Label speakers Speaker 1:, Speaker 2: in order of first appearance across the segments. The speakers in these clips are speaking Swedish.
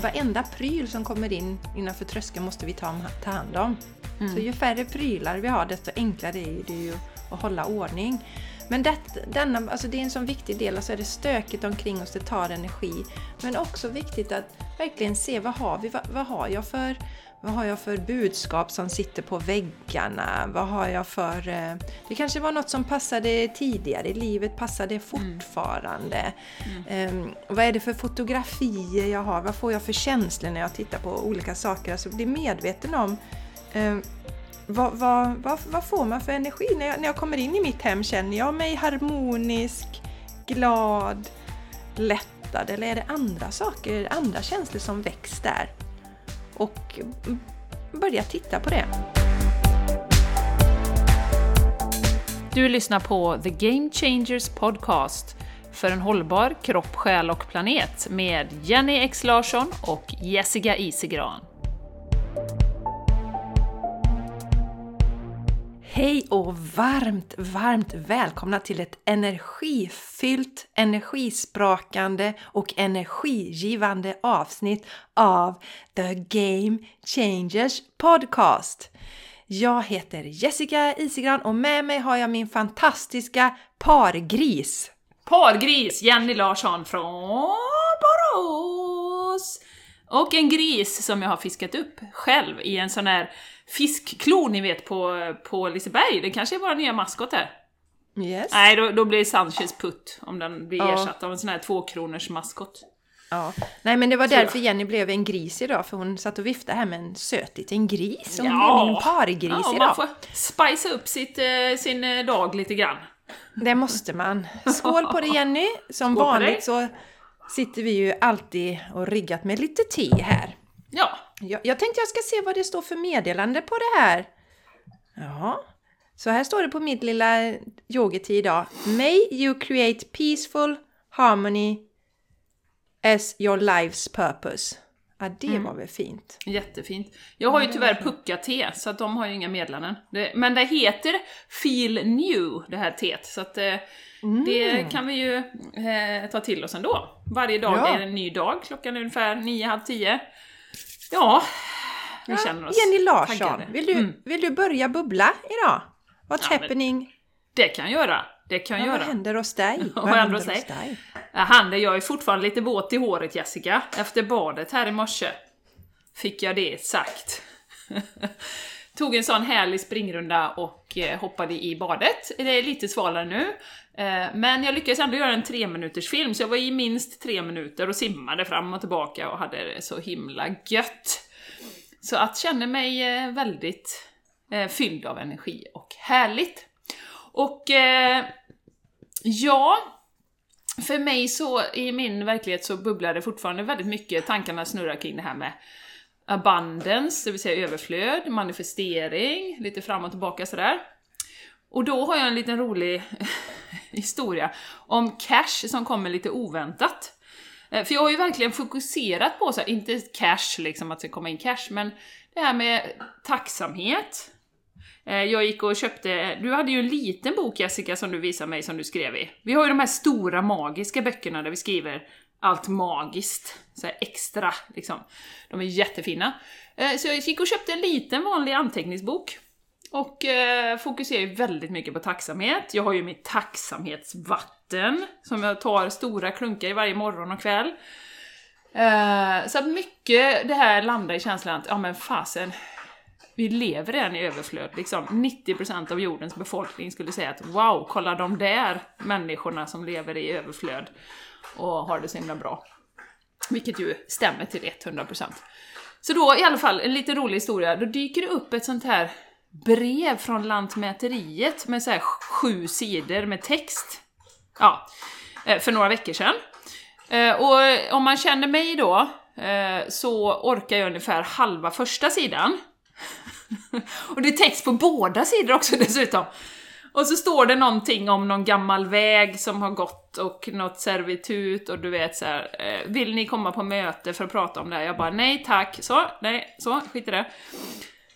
Speaker 1: varenda pryl som kommer in innanför tröskeln måste vi ta, ta hand om. Mm. Så ju färre prylar vi har desto enklare är det ju att hålla ordning. Men det, denna, alltså det är en sån viktig del, alltså är det stökigt omkring oss, det tar energi. Men också viktigt att verkligen se vad har vi, vad, vad har jag för vad har jag för budskap som sitter på väggarna? Vad har jag för... Eh, det kanske var något som passade tidigare i livet, passar det fortfarande? Mm. Mm. vad är det för fotografier jag har? Vad får jag för känslor när jag tittar på olika saker? Alltså bli medveten om um, vad, vad, vad, vad, får man för energi? När jag, när jag kommer in i mitt hem, känner jag mig harmonisk, glad, lättad? Eller är det andra saker, andra känslor som väcks där? Och börja titta på det.
Speaker 2: Du lyssnar på The Game Changers Podcast för en hållbar kropp, själ och planet med Jenny X Larsson och Jessica Isegran.
Speaker 1: Hej och varmt, varmt välkomna till ett energifyllt, energisprakande och energigivande avsnitt av The Game Changers Podcast. Jag heter Jessica Isigran och med mig har jag min fantastiska pargris.
Speaker 2: Pargris Jenny Larsson från Borås! Och en gris som jag har fiskat upp själv i en sån här fiskklo ni vet på, på Liseberg. Det kanske är vår nya maskot här.
Speaker 1: Yes.
Speaker 2: Nej, då, då blir Sanchez putt om den blir ja. ersatt av en sån här tvåkronors maskot.
Speaker 1: Ja. Nej men det var därför Jenny blev en gris idag, för hon satt och viftade här med en söt liten gris. Hon ja. blev min pargris ja, idag.
Speaker 2: man får spicea upp sitt, eh, sin eh, dag lite grann.
Speaker 1: Det måste man. Skål på dig Jenny! Som Skål vanligt så sitter vi ju alltid och riggat med lite te här.
Speaker 2: Ja.
Speaker 1: Jag, jag tänkte jag ska se vad det står för meddelande på det här. Ja. Så här står det på mitt lilla yogi idag. May you create peaceful harmony as your life's purpose. Ja, det mm. var väl fint.
Speaker 2: Jättefint. Jag har ju tyvärr pucka-te, så att de har ju inga meddelanden. Men det heter Feel New, det här teet, så att eh, mm. det kan vi ju eh, ta till oss ändå. Varje dag ja. är en ny dag, klockan är ungefär nio, halv tio. Ja, vi känner oss
Speaker 1: Jenny Larsson, vill du, mm. vill du börja bubbla idag? What's ja, happening?
Speaker 2: Det kan jag göra. Det kan jag
Speaker 1: ja,
Speaker 2: göra.
Speaker 1: Vad händer hos dig?
Speaker 2: Vad, händer hos dig? dig? Jag är fortfarande lite våt i håret Jessica. Efter badet här i morse fick jag det sagt. Tog en sån härlig springrunda och eh, hoppade i badet. Det är lite svalare nu. Eh, men jag lyckades ändå göra en tre minuters film, så jag var i minst tre minuter och simmade fram och tillbaka och hade det så himla gött. Så att känna mig eh, väldigt fylld av energi och härligt. Och ja, för mig så, i min verklighet så bubblar det fortfarande väldigt mycket, tankarna snurrar kring det här med abundance, det vill säga överflöd, manifestering, lite fram och tillbaka sådär. Och då har jag en liten rolig historia om cash som kommer lite oväntat. Eh, för jag har ju verkligen fokuserat på, så här, inte cash, liksom att det ska komma in cash, men det här med tacksamhet. Eh, jag gick och köpte, du hade ju en liten bok Jessica som du visade mig som du skrev i. Vi har ju de här stora magiska böckerna där vi skriver allt magiskt, så extra liksom. De är jättefina. Eh, så jag gick och köpte en liten vanlig anteckningsbok. Och eh, fokuserar väldigt mycket på tacksamhet. Jag har ju mitt tacksamhetsvatten som jag tar stora klunkar i varje morgon och kväll. Eh, så att mycket det här landar i känslan att, ja men fasen, vi lever redan i överflöd. Liksom 90% av jordens befolkning skulle säga att wow, kolla de där människorna som lever i överflöd och har det så himla bra. Vilket ju stämmer till 100%. Så då i alla fall, en lite rolig historia, då dyker det upp ett sånt här brev från Lantmäteriet med så här sju sidor med text. Ja, eh, för några veckor sedan. Eh, och om man känner mig då, eh, så orkar jag ungefär halva första sidan. och det är text på båda sidor också dessutom. Och så står det någonting om någon gammal väg som har gått och något servitut och du vet så här, eh, vill ni komma på möte för att prata om det här? Jag bara nej tack, så, nej, så, skit i det.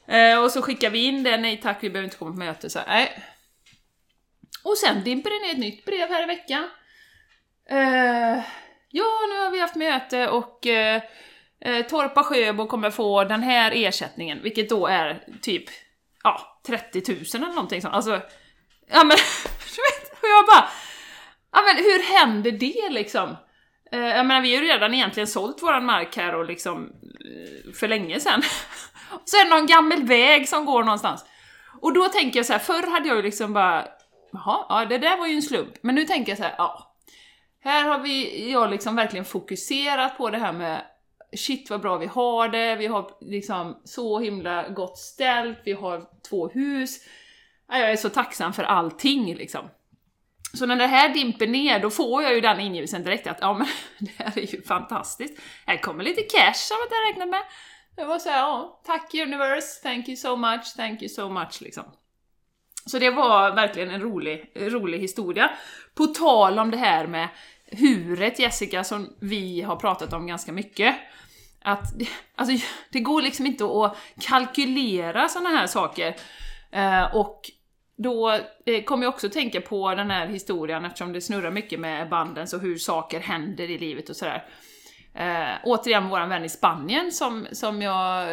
Speaker 2: Eh, och så skickar vi in det, nej tack vi behöver inte komma på möte, så nej. Och sen dimper det ner ett nytt brev här i veckan. Eh, ja, nu har vi haft möte och eh, eh Torpa Sjöbo kommer få den här ersättningen, vilket då är typ, ja, 30 000 eller någonting sånt. Alltså, ja men, du vet, och jag bara, ja men hur händer det liksom? Eh, jag menar, vi har ju redan egentligen sålt våran mark här och liksom eh, för länge sedan. så är det någon gammal väg som går någonstans. Och då tänker jag så här, förr hade jag ju liksom bara, jaha, ja det där var ju en slump. Men nu tänker jag så här, ja. Här har vi, jag liksom verkligen fokuserat på det här med shit vad bra vi har det, vi har liksom så himla gott ställt, vi har två hus. Jag är så tacksam för allting liksom. Så när det här dimper ner, då får jag ju den ingivelsen direkt att ja men det här är ju fantastiskt. Här kommer lite cash som jag inte räknat med. Det var såhär, ja, tack universe, thank you so much, thank you so much liksom. Så det var verkligen en rolig, rolig historia. På tal om det här med huret Jessica, som vi har pratat om ganska mycket. Att, alltså, det går liksom inte att kalkylera sådana här saker. Eh, och då eh, kommer jag också tänka på den här historien eftersom det snurrar mycket med banden och hur saker händer i livet och sådär. Eh, återigen våran vän i Spanien som, som jag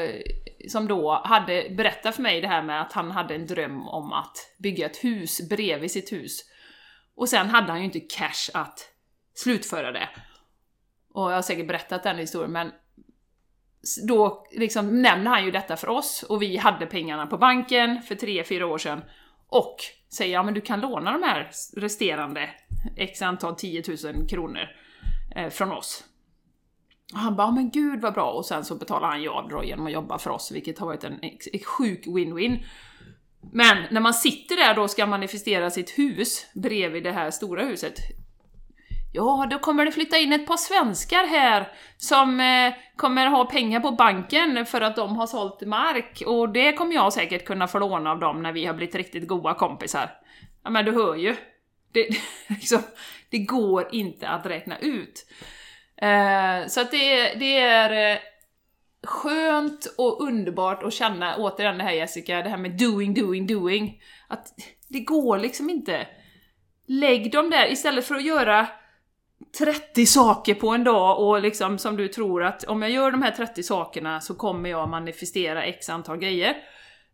Speaker 2: som då hade berättat för mig det här med att han hade en dröm om att bygga ett hus bredvid sitt hus. Och sen hade han ju inte cash att slutföra det. Och jag har säkert berättat den historien men då liksom nämner han ju detta för oss och vi hade pengarna på banken för tre fyra år sedan och säger ja men du kan låna de här resterande x antal 10 000 kronor eh, från oss. Och han bara, men gud vad bra, och sen så betalar han ju av då genom att jobba för oss, vilket har varit en, en sjuk win-win. Men när man sitter där då och ska manifestera sitt hus bredvid det här stora huset, Ja, då kommer det flytta in ett par svenskar här som eh, kommer ha pengar på banken för att de har sålt mark och det kommer jag säkert kunna få låna av dem när vi har blivit riktigt goda kompisar. Ja men du hör ju. Det, liksom, det går inte att räkna ut. Eh, så att det, det är eh, skönt och underbart att känna, återigen det här Jessica, det här med doing, doing, doing. Att det går liksom inte. Lägg dem där istället för att göra 30 saker på en dag och liksom som du tror att om jag gör de här 30 sakerna så kommer jag manifestera x antal grejer.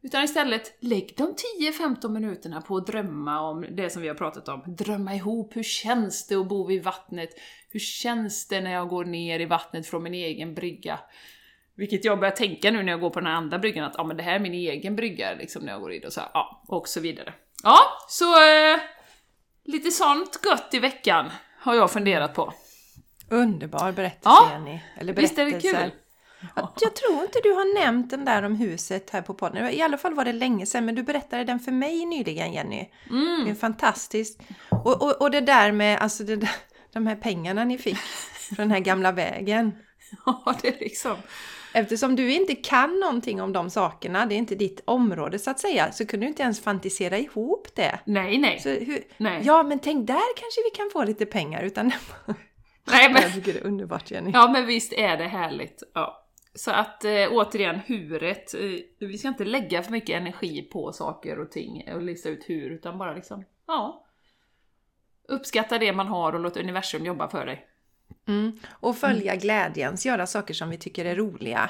Speaker 2: Utan istället, lägg de 10-15 minuterna på att drömma om det som vi har pratat om. Drömma ihop, hur känns det att bo vid vattnet? Hur känns det när jag går ner i vattnet från min egen brygga? Vilket jag börjar tänka nu när jag går på den här andra bryggan, att ja, men det här är min egen brygga liksom när jag går in och så här, ja, och så vidare. Ja, så eh, lite sånt gött i veckan har jag funderat på.
Speaker 1: Underbar berättelse
Speaker 2: Ja,
Speaker 1: Jenny. Eller
Speaker 2: Visst är det
Speaker 1: berättelser.
Speaker 2: kul?
Speaker 1: Ja, Jag tror inte du har nämnt den där om huset här på podden. I alla fall var det länge sedan, men du berättade den för mig nyligen Jenny.
Speaker 2: Mm.
Speaker 1: Det är fantastiskt. Och, och, och det där med alltså det där, de här pengarna ni fick från den här gamla vägen.
Speaker 2: Ja, det är liksom...
Speaker 1: Eftersom du inte kan någonting om de sakerna, det är inte ditt område så att säga, så kunde du inte ens fantisera ihop det.
Speaker 2: Nej, nej.
Speaker 1: Så hur,
Speaker 2: nej.
Speaker 1: Ja, men tänk där kanske vi kan få lite pengar utan...
Speaker 2: nej men,
Speaker 1: Jag tycker det är underbart Jenny.
Speaker 2: ja, men visst är det härligt. Ja. Så att eh, återigen, huret. Eh, vi ska inte lägga för mycket energi på saker och ting och lista ut hur, utan bara liksom, ja. Uppskatta det man har och låt universum jobba för dig.
Speaker 1: Mm. Och följa glädjens, göra saker som vi tycker är roliga.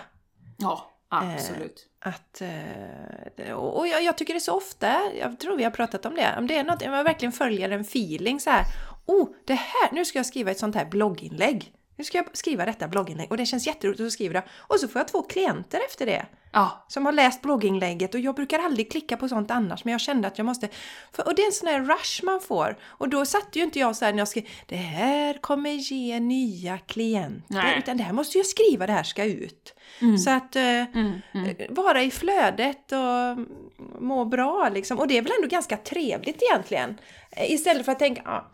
Speaker 2: Ja, absolut.
Speaker 1: Att, eh, och jag, jag tycker det så ofta, jag tror vi har pratat om det, om det är något, om jag verkligen följer en feeling så här. Oh, det här, nu ska jag skriva ett sånt här blogginlägg. Nu ska jag skriva detta blogginlägg och det känns jätteroligt att skriva det. Och så får jag två klienter efter det.
Speaker 2: Ja,
Speaker 1: Som har läst blogginlägget och jag brukar aldrig klicka på sånt annars men jag kände att jag måste. För, och det är en sån här rush man får. Och då satt ju inte jag så här när jag skrev det här kommer ge nya klienter.
Speaker 2: Nej.
Speaker 1: Utan det här måste jag skriva, det här ska ut. Så att eh,
Speaker 2: mm, mm.
Speaker 1: vara i flödet och må bra liksom. Och det är väl ändå ganska trevligt egentligen. Eh, Istället för att tänka, ah,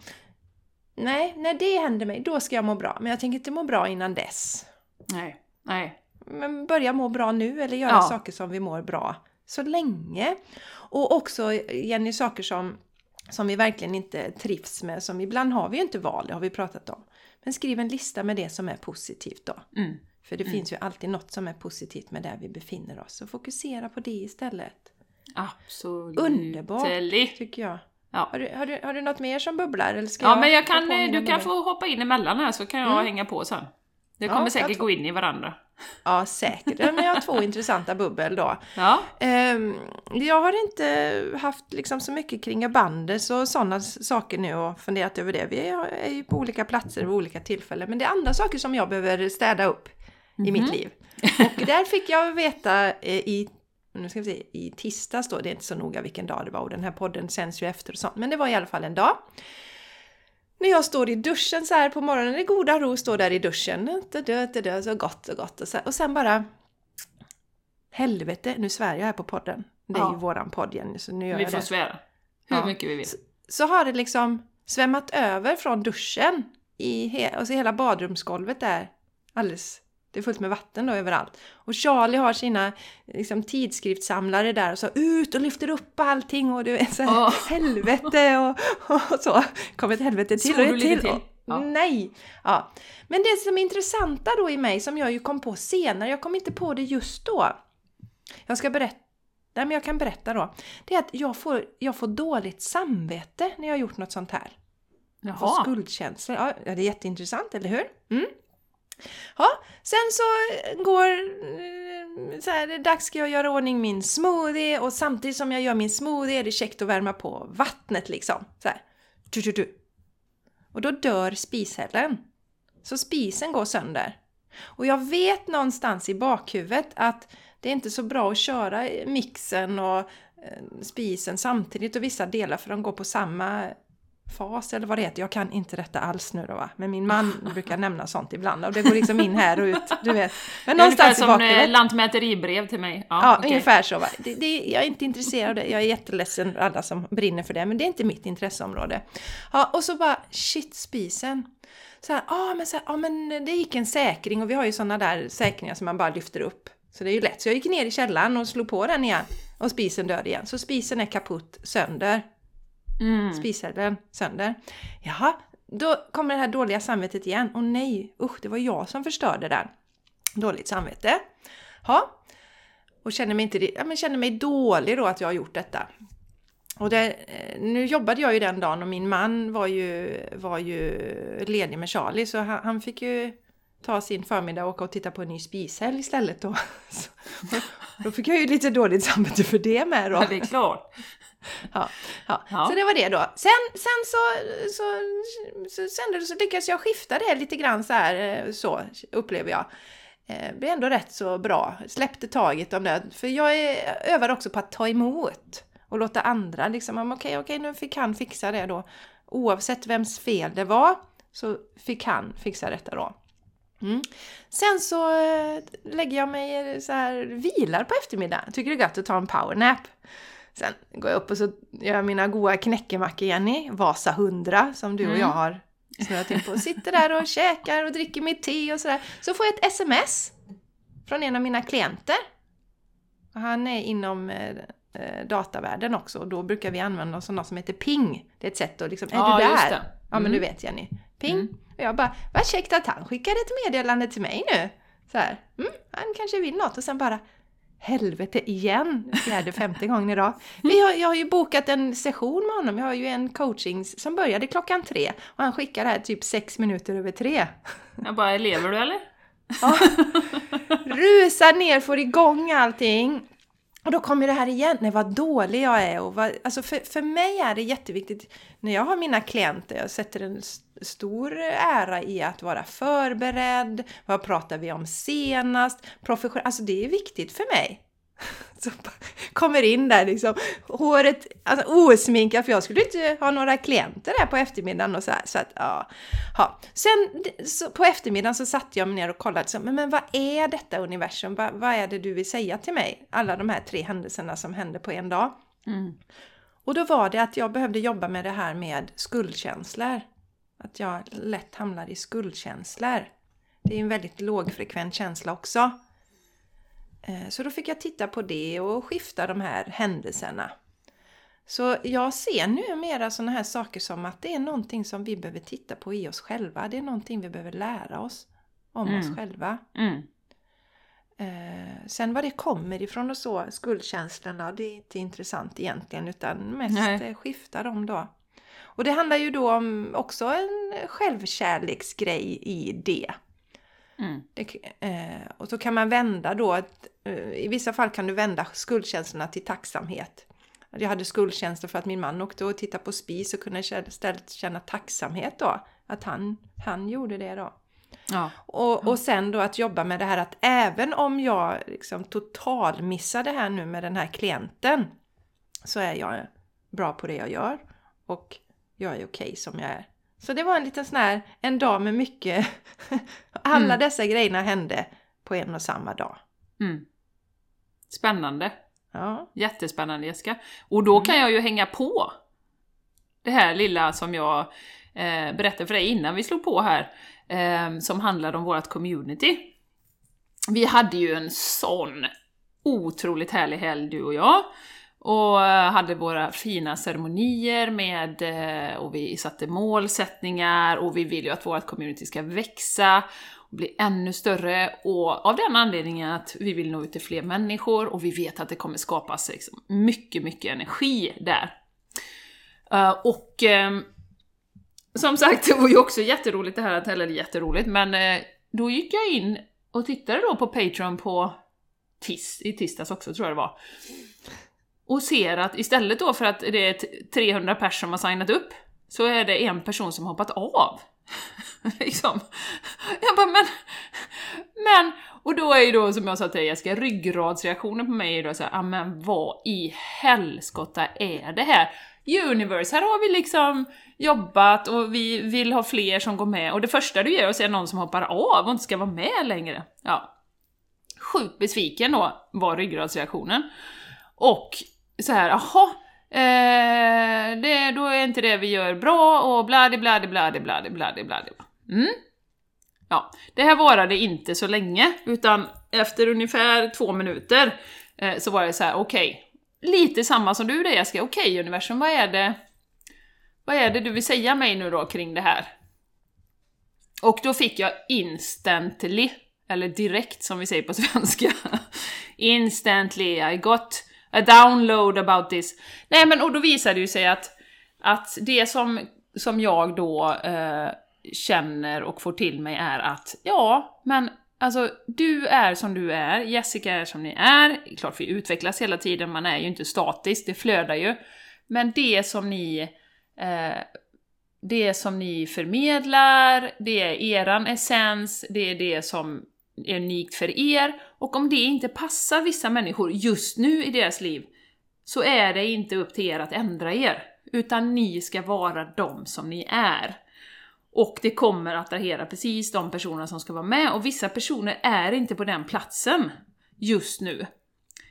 Speaker 1: nej, när det händer mig, då ska jag må bra. Men jag tänker inte må bra innan dess.
Speaker 2: nej, nej.
Speaker 1: Men börja må bra nu eller göra
Speaker 2: Ja.
Speaker 1: saker som vi mår bra så länge. Och också, Jenny, saker som, som vi verkligen inte trivs med. Som ibland har vi ju inte val, det har vi pratat om. Men skriv en lista med det som är positivt då.
Speaker 2: Mm.
Speaker 1: För det finns ju alltid något som är positivt med där vi befinner oss. Så fokusera på det istället.
Speaker 2: Absolut.
Speaker 1: Underbart, tycker jag.
Speaker 2: Ja.
Speaker 1: Har du, har, du, har du något mer som bubblar? Eller ska
Speaker 2: Ja, men jag kan,
Speaker 1: påminna
Speaker 2: du kan få hoppa in emellan här så kan jag
Speaker 1: Mm.
Speaker 2: hänga på sen. Det kommer
Speaker 1: Ja,
Speaker 2: säkert
Speaker 1: jag
Speaker 2: gå in i varandra.
Speaker 1: Ja, säkert. Men jag har två intressanta bubbel då.
Speaker 2: Ja.
Speaker 1: Ehm, jag har inte haft liksom så mycket kring Abanders och sådana saker nu och funderat över det. Vi är ju på olika platser vid olika tillfällen. Men det är andra saker som jag behöver städa upp i mitt liv. Och där fick jag veta eh, i, nu ska vi se, i tisdags då, det är inte så noga vilken dag det var och den här podden sänds ju efter och sånt. Men det var i alla fall en dag. När jag står i duschen så här på morgonen, det goda ro står där i duschen. Så gott, så gott. Och, så, och sen bara... Helvete, nu svär jag här på podden. Det är
Speaker 2: Ja.
Speaker 1: ju våran podd Jenny, så nu gör
Speaker 2: Vi
Speaker 1: jag
Speaker 2: får
Speaker 1: det.
Speaker 2: svära. Hur
Speaker 1: Ja.
Speaker 2: mycket vi vill.
Speaker 1: Så har det liksom svämmat över från duschen. I he, och så hela badrumsgolvet där. Alldeles, det är fullt med vatten då överallt. Och Charlie har sina liksom, tidskriftssamlare där och så ut och lyfter upp allting och du vet så här,
Speaker 2: Åh.
Speaker 1: helvete och, och så. Kommer ett helvete till och ett till.
Speaker 2: till?
Speaker 1: Och,
Speaker 2: Ja.
Speaker 1: Nej! Ja. Men det som är intressanta då i mig, som jag ju kom på senare, jag kom inte på det just då. Jag ska berätta, nej men jag kan berätta då. Det är att jag får, jag får dåligt samvete när jag har gjort något sånt här. Jag får
Speaker 2: Jaha.
Speaker 1: skuldkänslor. Ja, det är jätteintressant, eller hur? Mm. Ja, sen så eh, går... Eh, så här, det är dags ska jag göra ordning min smoothie och samtidigt som jag gör min smoothie är det käckt att värma på vattnet liksom. Så här. Du, du, du. Och då dör spishällen. Så spisen går sönder. Och jag vet någonstans i bakhuvudet att det är inte så bra att köra mixen och eh, spisen samtidigt och vissa delar för de går på samma fas eller vad det heter. Jag kan inte detta alls nu då va. Men min man brukar nämna sånt ibland och det går liksom in här och ut. Du vet. Men
Speaker 2: är ungefär
Speaker 1: någonstans i
Speaker 2: som eh, lantmäteribrev till mig. Ja,
Speaker 1: Ja,
Speaker 2: okej.
Speaker 1: ungefär så. Va? Det, det, jag är inte intresserad av det. Jag är jätteledsen alla som brinner för det, men det är inte mitt intresseområde. Ja, och så bara, shit, spisen. Så här, ah, men, så här, ah, men det gick en säkring och vi har ju sådana där säkringar som man bara lyfter upp. Så det är ju lätt. Så jag gick ner i källaren och slog på den igen. Och spisen död igen. Så spisen är kaputt, sönder.
Speaker 2: Mm.
Speaker 1: Spishällen sönder. Jaha, då kommer det här dåliga samvetet igen. Och nej, usch, det var jag som förstörde den. Dåligt samvete. Ja. Och känner mig, inte, ja, men känner mig dålig då att jag har gjort detta. Och det, eh, nu jobbade jag ju den dagen och min man var ju, var ju ledig med Charlie så han, han fick ju ta sin förmiddag och åka och titta på en ny spishäll istället då. Så, då fick jag ju lite dåligt samvete för det med då.
Speaker 2: Ja, det är klart.
Speaker 1: Ja, ja.
Speaker 2: Ja.
Speaker 1: Så det var det då. Sen, sen så, så, så, sen så lyckades jag skifta det lite grann så här, eh, så upplever jag. Eh, blev ändå rätt så bra. Släppte taget om det. För jag är, övar också på att ta emot och låta andra liksom, om, okej, okej, nu fick han fixa det då. Oavsett vems fel det var så fick han fixa detta då. Mm. Sen så eh, lägger jag mig så här, vilar på eftermiddagen. Tycker det är gött att ta en powernap. Sen går jag upp och så gör jag mina goda knäckemackor Jenny, Vasa 100 som du och
Speaker 2: Mm.
Speaker 1: jag har snurrat in på. Sitter där och käkar och dricker mitt te och sådär. Så får jag ett sms från en av mina klienter. Han är inom eh, eh, datavärlden också och då brukar vi använda oss av något som heter ping. Det är ett sätt att liksom, är
Speaker 2: Ja,
Speaker 1: du där?
Speaker 2: det.
Speaker 1: Ja men
Speaker 2: Mm.
Speaker 1: du vet Jenny. Ping.
Speaker 2: Mm.
Speaker 1: Och jag bara, vad käckt att han skickade ett meddelande till mig nu. Så här, mm, han kanske vill något och sen bara Helvete igen! Fjärde, femte gången idag. Vi har, jag har ju bokat en session med honom. Jag har ju en coaching som började klockan tre och han skickar det här typ sex minuter över tre.
Speaker 2: Jag bara, lever du eller?
Speaker 1: Ja. Rusar ner, får igång allting. Och då kommer det här igen, nej vad dålig jag är. Och vad, alltså för, för mig är det jätteviktigt när jag har mina klienter, jag sätter en stor ära i att vara förberedd. Vad pratar vi om senast? Profession, alltså det är viktigt för mig. Så kommer in där liksom, håret alltså, osminkat för jag skulle inte ha några klienter där på eftermiddagen och så här. Så att, ja. ja. Sen så, på eftermiddagen så satte jag mig ner och kollade, så, men, men vad är detta universum? Vad, vad är det du vill säga till mig? Alla de här tre händelserna som hände på en dag.
Speaker 2: Mm.
Speaker 1: Och då var det att jag behövde jobba med det här med skuldkänslor. Att jag lätt hamnar i skuldkänslor. Det är en väldigt lågfrekvent känsla också. Eh, Så då fick jag titta på det och skifta de här händelserna. Så jag ser numera sådana här saker som att det är någonting som vi behöver titta på i oss själva. Det är någonting vi behöver lära oss om
Speaker 2: Mm.
Speaker 1: oss själva.
Speaker 2: Mm.
Speaker 1: Eh, sen var det kommer ifrån och så, skuldkänslorna, det är inte intressant egentligen utan mest
Speaker 2: Nej.
Speaker 1: eh, skifta dem då. Och det handlar ju då om också en självkärleksgrej i det.
Speaker 2: Mm.
Speaker 1: Det, eh, och så kan man vända då, att, eh, i vissa fall kan du vända skuldkänslorna till tacksamhet. Jag hade skuldkänslor för att min man åkte och tittade på spis och kunde istället känna tacksamhet då, att han, han gjorde det då.
Speaker 2: Ja.
Speaker 1: Och, och sen då att jobba med det här att även om jag liksom totalmissar det här nu med den här klienten så är jag bra på det jag gör och jag är okej okay som jag är. Så det var en liten sån här, en dag med mycket, alla
Speaker 2: Mm.
Speaker 1: dessa grejerna hände på en och samma dag.
Speaker 2: Mm. Spännande.
Speaker 1: Ja,
Speaker 2: Jättespännande Jessica. Och då kan jag ju hänga på det här lilla som jag eh, berättade för dig innan vi slog på här, eh, som handlade om vårt community. Vi hade ju en sån otroligt härlig helg du och jag. Och eh, hade våra fina ceremonier med, eh, och vi satte målsättningar och vi vill ju att vårt community ska växa och bli ännu större och av den anledningen att vi vill nå ut till fler människor och vi vet att det kommer skapas liksom mycket, mycket energi där. Eh, och ehm, som sagt, det var ju också jätteroligt det här, eller jätteroligt, men då gick jag in och tittade då på Patreon på tis, i tisdags också tror jag det var. Och ser att istället då för att det är 300 personer som har signat upp, så är det en person som hoppat av. liksom. Jag bara, men... Men... Och då är ju då, som jag sa till dig Jessica, ryggradsreaktionen på mig är då såhär, ah, men vad i helskotta är det här? Universe, här har vi liksom jobbat och vi vill ha fler som går med och det första du gör är att se någon som hoppar av och inte ska vara med längre. Ja. Sjukt besviken då, var ryggradsreaktionen. Och så här, jaha, eh, det, då är inte det vi gör bra och bladi bladi bladi bladi bladi bladi. Mm. Ja, det här varade inte så länge, utan efter ungefär två minuter eh, så var det så här: okej, lite samma som du där Jessica, okej universum, vad är det vad är det du vill säga mig nu då kring det här? Och då fick jag instantly, eller direkt som vi säger på svenska, instantly I got a download about this. Nej men och då visar det ju sig att, att det som, som jag då eh, känner och får till mig är att ja, men alltså du är som du är, Jessica är som ni är, klart vi utvecklas hela tiden, man är ju inte statisk, det flödar ju. Men det som ni eh, det som ni förmedlar, det är eran essens, det är det som är unikt för er. Och om det inte passar vissa människor just nu i deras liv, så är det inte upp till er att ändra er. Utan ni ska vara de som ni är. Och det kommer att attrahera precis de personer som ska vara med, och vissa personer är inte på den platsen just nu.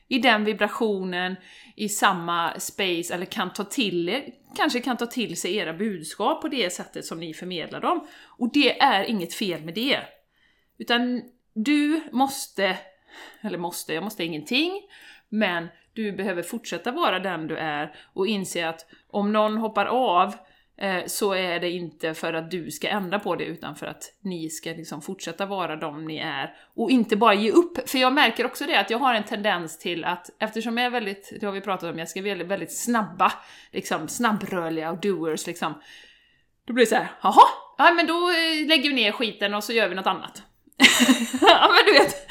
Speaker 2: I den vibrationen, i samma space, eller kan ta till er, kanske kan ta till sig era budskap på det sättet som ni förmedlar dem. Och det är inget fel med det. Utan du måste, eller måste, jag måste ingenting, men du behöver fortsätta vara den du är och inse att om någon hoppar av eh, så är det inte för att du ska ändra på det utan för att ni ska liksom fortsätta vara de ni är och inte bara ge upp. För jag märker också det att jag har en tendens till att eftersom jag är väldigt, det har vi pratat om, jag ska vara väldigt, väldigt snabba, liksom snabbrörliga och doers liksom. Då blir det så här, jaha, ja men då eh, lägger vi ner skiten och så gör vi något annat. ja men du vet,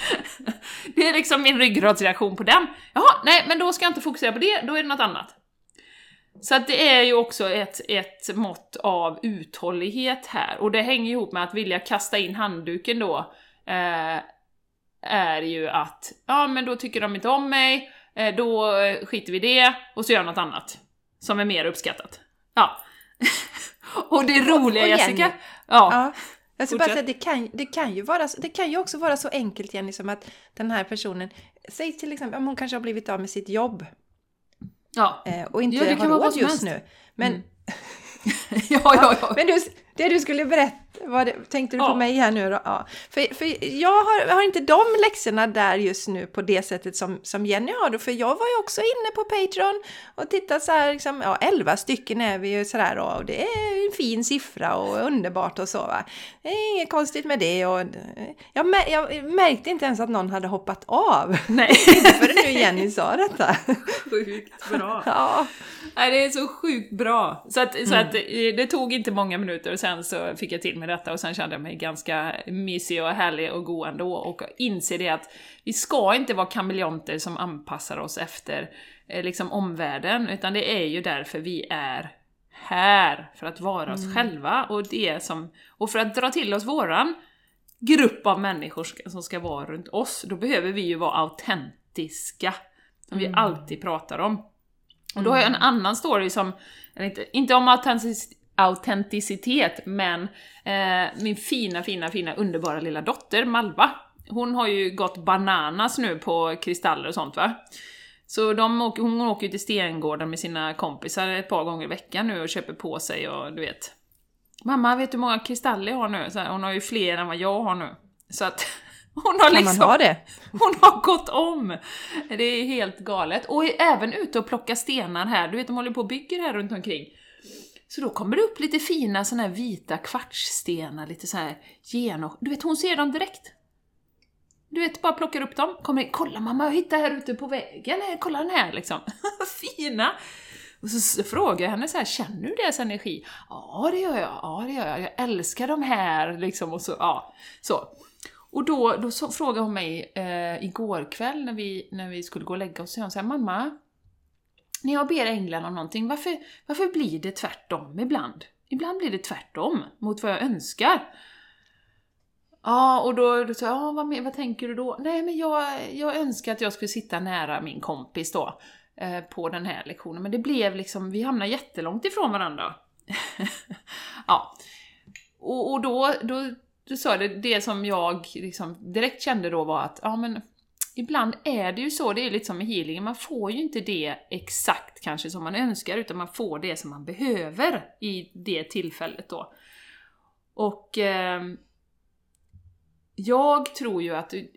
Speaker 2: det är liksom min ryggradsreaktion på den. Jaha, nej men då ska jag inte fokusera på det, då är det något annat. Så att det är ju också ett, ett mått av uthållighet här, och det hänger ihop med att vilja kasta in handduken då, eh, är ju att, ja men då tycker de inte om mig, eh, då eh, skiter vi i det, och så gör jag något annat. Som är mer uppskattat. Ja. och det roliga. Jessica, ja,
Speaker 1: Ja. Jag ska bara säga, det kan, det, kan ju vara, det kan ju också vara så enkelt Jenny som att den här personen, säg till exempel om hon kanske har blivit av med sitt jobb
Speaker 2: ja.
Speaker 1: eh, och inte
Speaker 2: Ja,
Speaker 1: har råd just nu. Men,
Speaker 2: Mm. ja, ja, ja.
Speaker 1: men du, det du skulle berätta, det, tänkte du
Speaker 2: Ja.
Speaker 1: på mig här nu då? Ja. För, för jag har, har inte de läxorna där just nu på det sättet som, som Jenny har då, för jag var ju också inne på Patreon och tittade så här, liksom, ja 11 stycken är vi ju sådär och det är en fin siffra och underbart och så va. Det är inget konstigt med det och jag, mär, jag märkte inte ens att någon hade hoppat av.
Speaker 2: Nej.
Speaker 1: Förrän nu Jenny sa detta.
Speaker 2: Sjukt bra.
Speaker 1: Ja,
Speaker 2: Nej, det är så sjukt bra. Så, att, så
Speaker 1: Mm.
Speaker 2: att eh, det tog inte många minuter och sen så fick jag till med detta och sen kände jag mig ganska mysig och härlig och god ändå och inser det att vi ska inte vara kameleonter som anpassar oss efter eh, liksom omvärlden, utan det är ju därför vi är här, för att vara oss själva och det som, och för att dra till oss våran grupp av människor som ska vara runt oss, då behöver vi ju vara autentiska, som vi alltid pratar om. Och då har jag en annan story som, inte, inte om autentis- autenticitet, men eh, min fina, fina, fina underbara lilla dotter Malva, hon har ju gått bananas nu på kristaller och sånt va. Så de åker, hon åker ju till Stengården med sina kompisar ett par gånger i veckan nu och köper på sig och du vet. Mamma, vet du hur många kristaller jag har nu? Så här, hon har ju fler än vad jag har nu. Så att hon har
Speaker 1: Kan
Speaker 2: liksom...
Speaker 1: man ha det?
Speaker 2: Hon har gått om! Det är helt galet. Och är även ute och plocka stenar här, du vet de håller på och bygger här runt omkring. Så då kommer det upp lite fina såna här vita kvartsstenar, lite så här genom... Du vet, hon ser dem direkt. Du vet, bara plockar upp dem, kommer in, kolla mamma, jag hittade här ute på vägen, här, kolla den här liksom. fina! Och så frågar jag henne så här, känner du deras energi? Ja, det gör jag, ja det gör jag, jag älskar de här liksom och så, ja. Så. Och då, då så frågade hon mig eh, igår kväll när vi, när vi skulle gå och lägga oss, så hon så här, mamma, när jag ber änglarna om någonting, varför, varför blir det tvärtom ibland? Ibland blir det tvärtom mot vad jag önskar. Ja, och då, då sa jag, ja, vad, vad tänker du då? Nej, men jag, jag önskar att jag skulle sitta nära min kompis då, eh, på den här lektionen, men det blev liksom, vi hamnade jättelångt ifrån varandra. ja. Och, och då, då, då sa det, det som jag liksom direkt kände då var att, ja men ibland är det ju så, det är lite som med healingen, man får ju inte det exakt kanske som man önskar, utan man får det som man behöver i det tillfället då. Och eh, jag tror ju att du,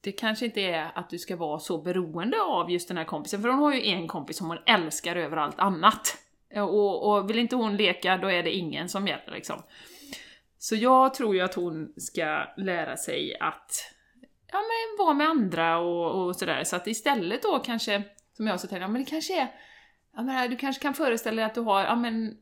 Speaker 2: det kanske inte är att du ska vara så beroende av just den här kompisen, för hon har ju en kompis som hon älskar över allt annat. Och, och vill inte hon leka, då är det ingen som gäller liksom. Så jag tror ju att hon ska lära sig att ja, men vara med andra och, och sådär. Så att istället då kanske, som jag så tänker, ja, men det kanske är, jag menar, du kanske kan föreställa dig att du har, ja men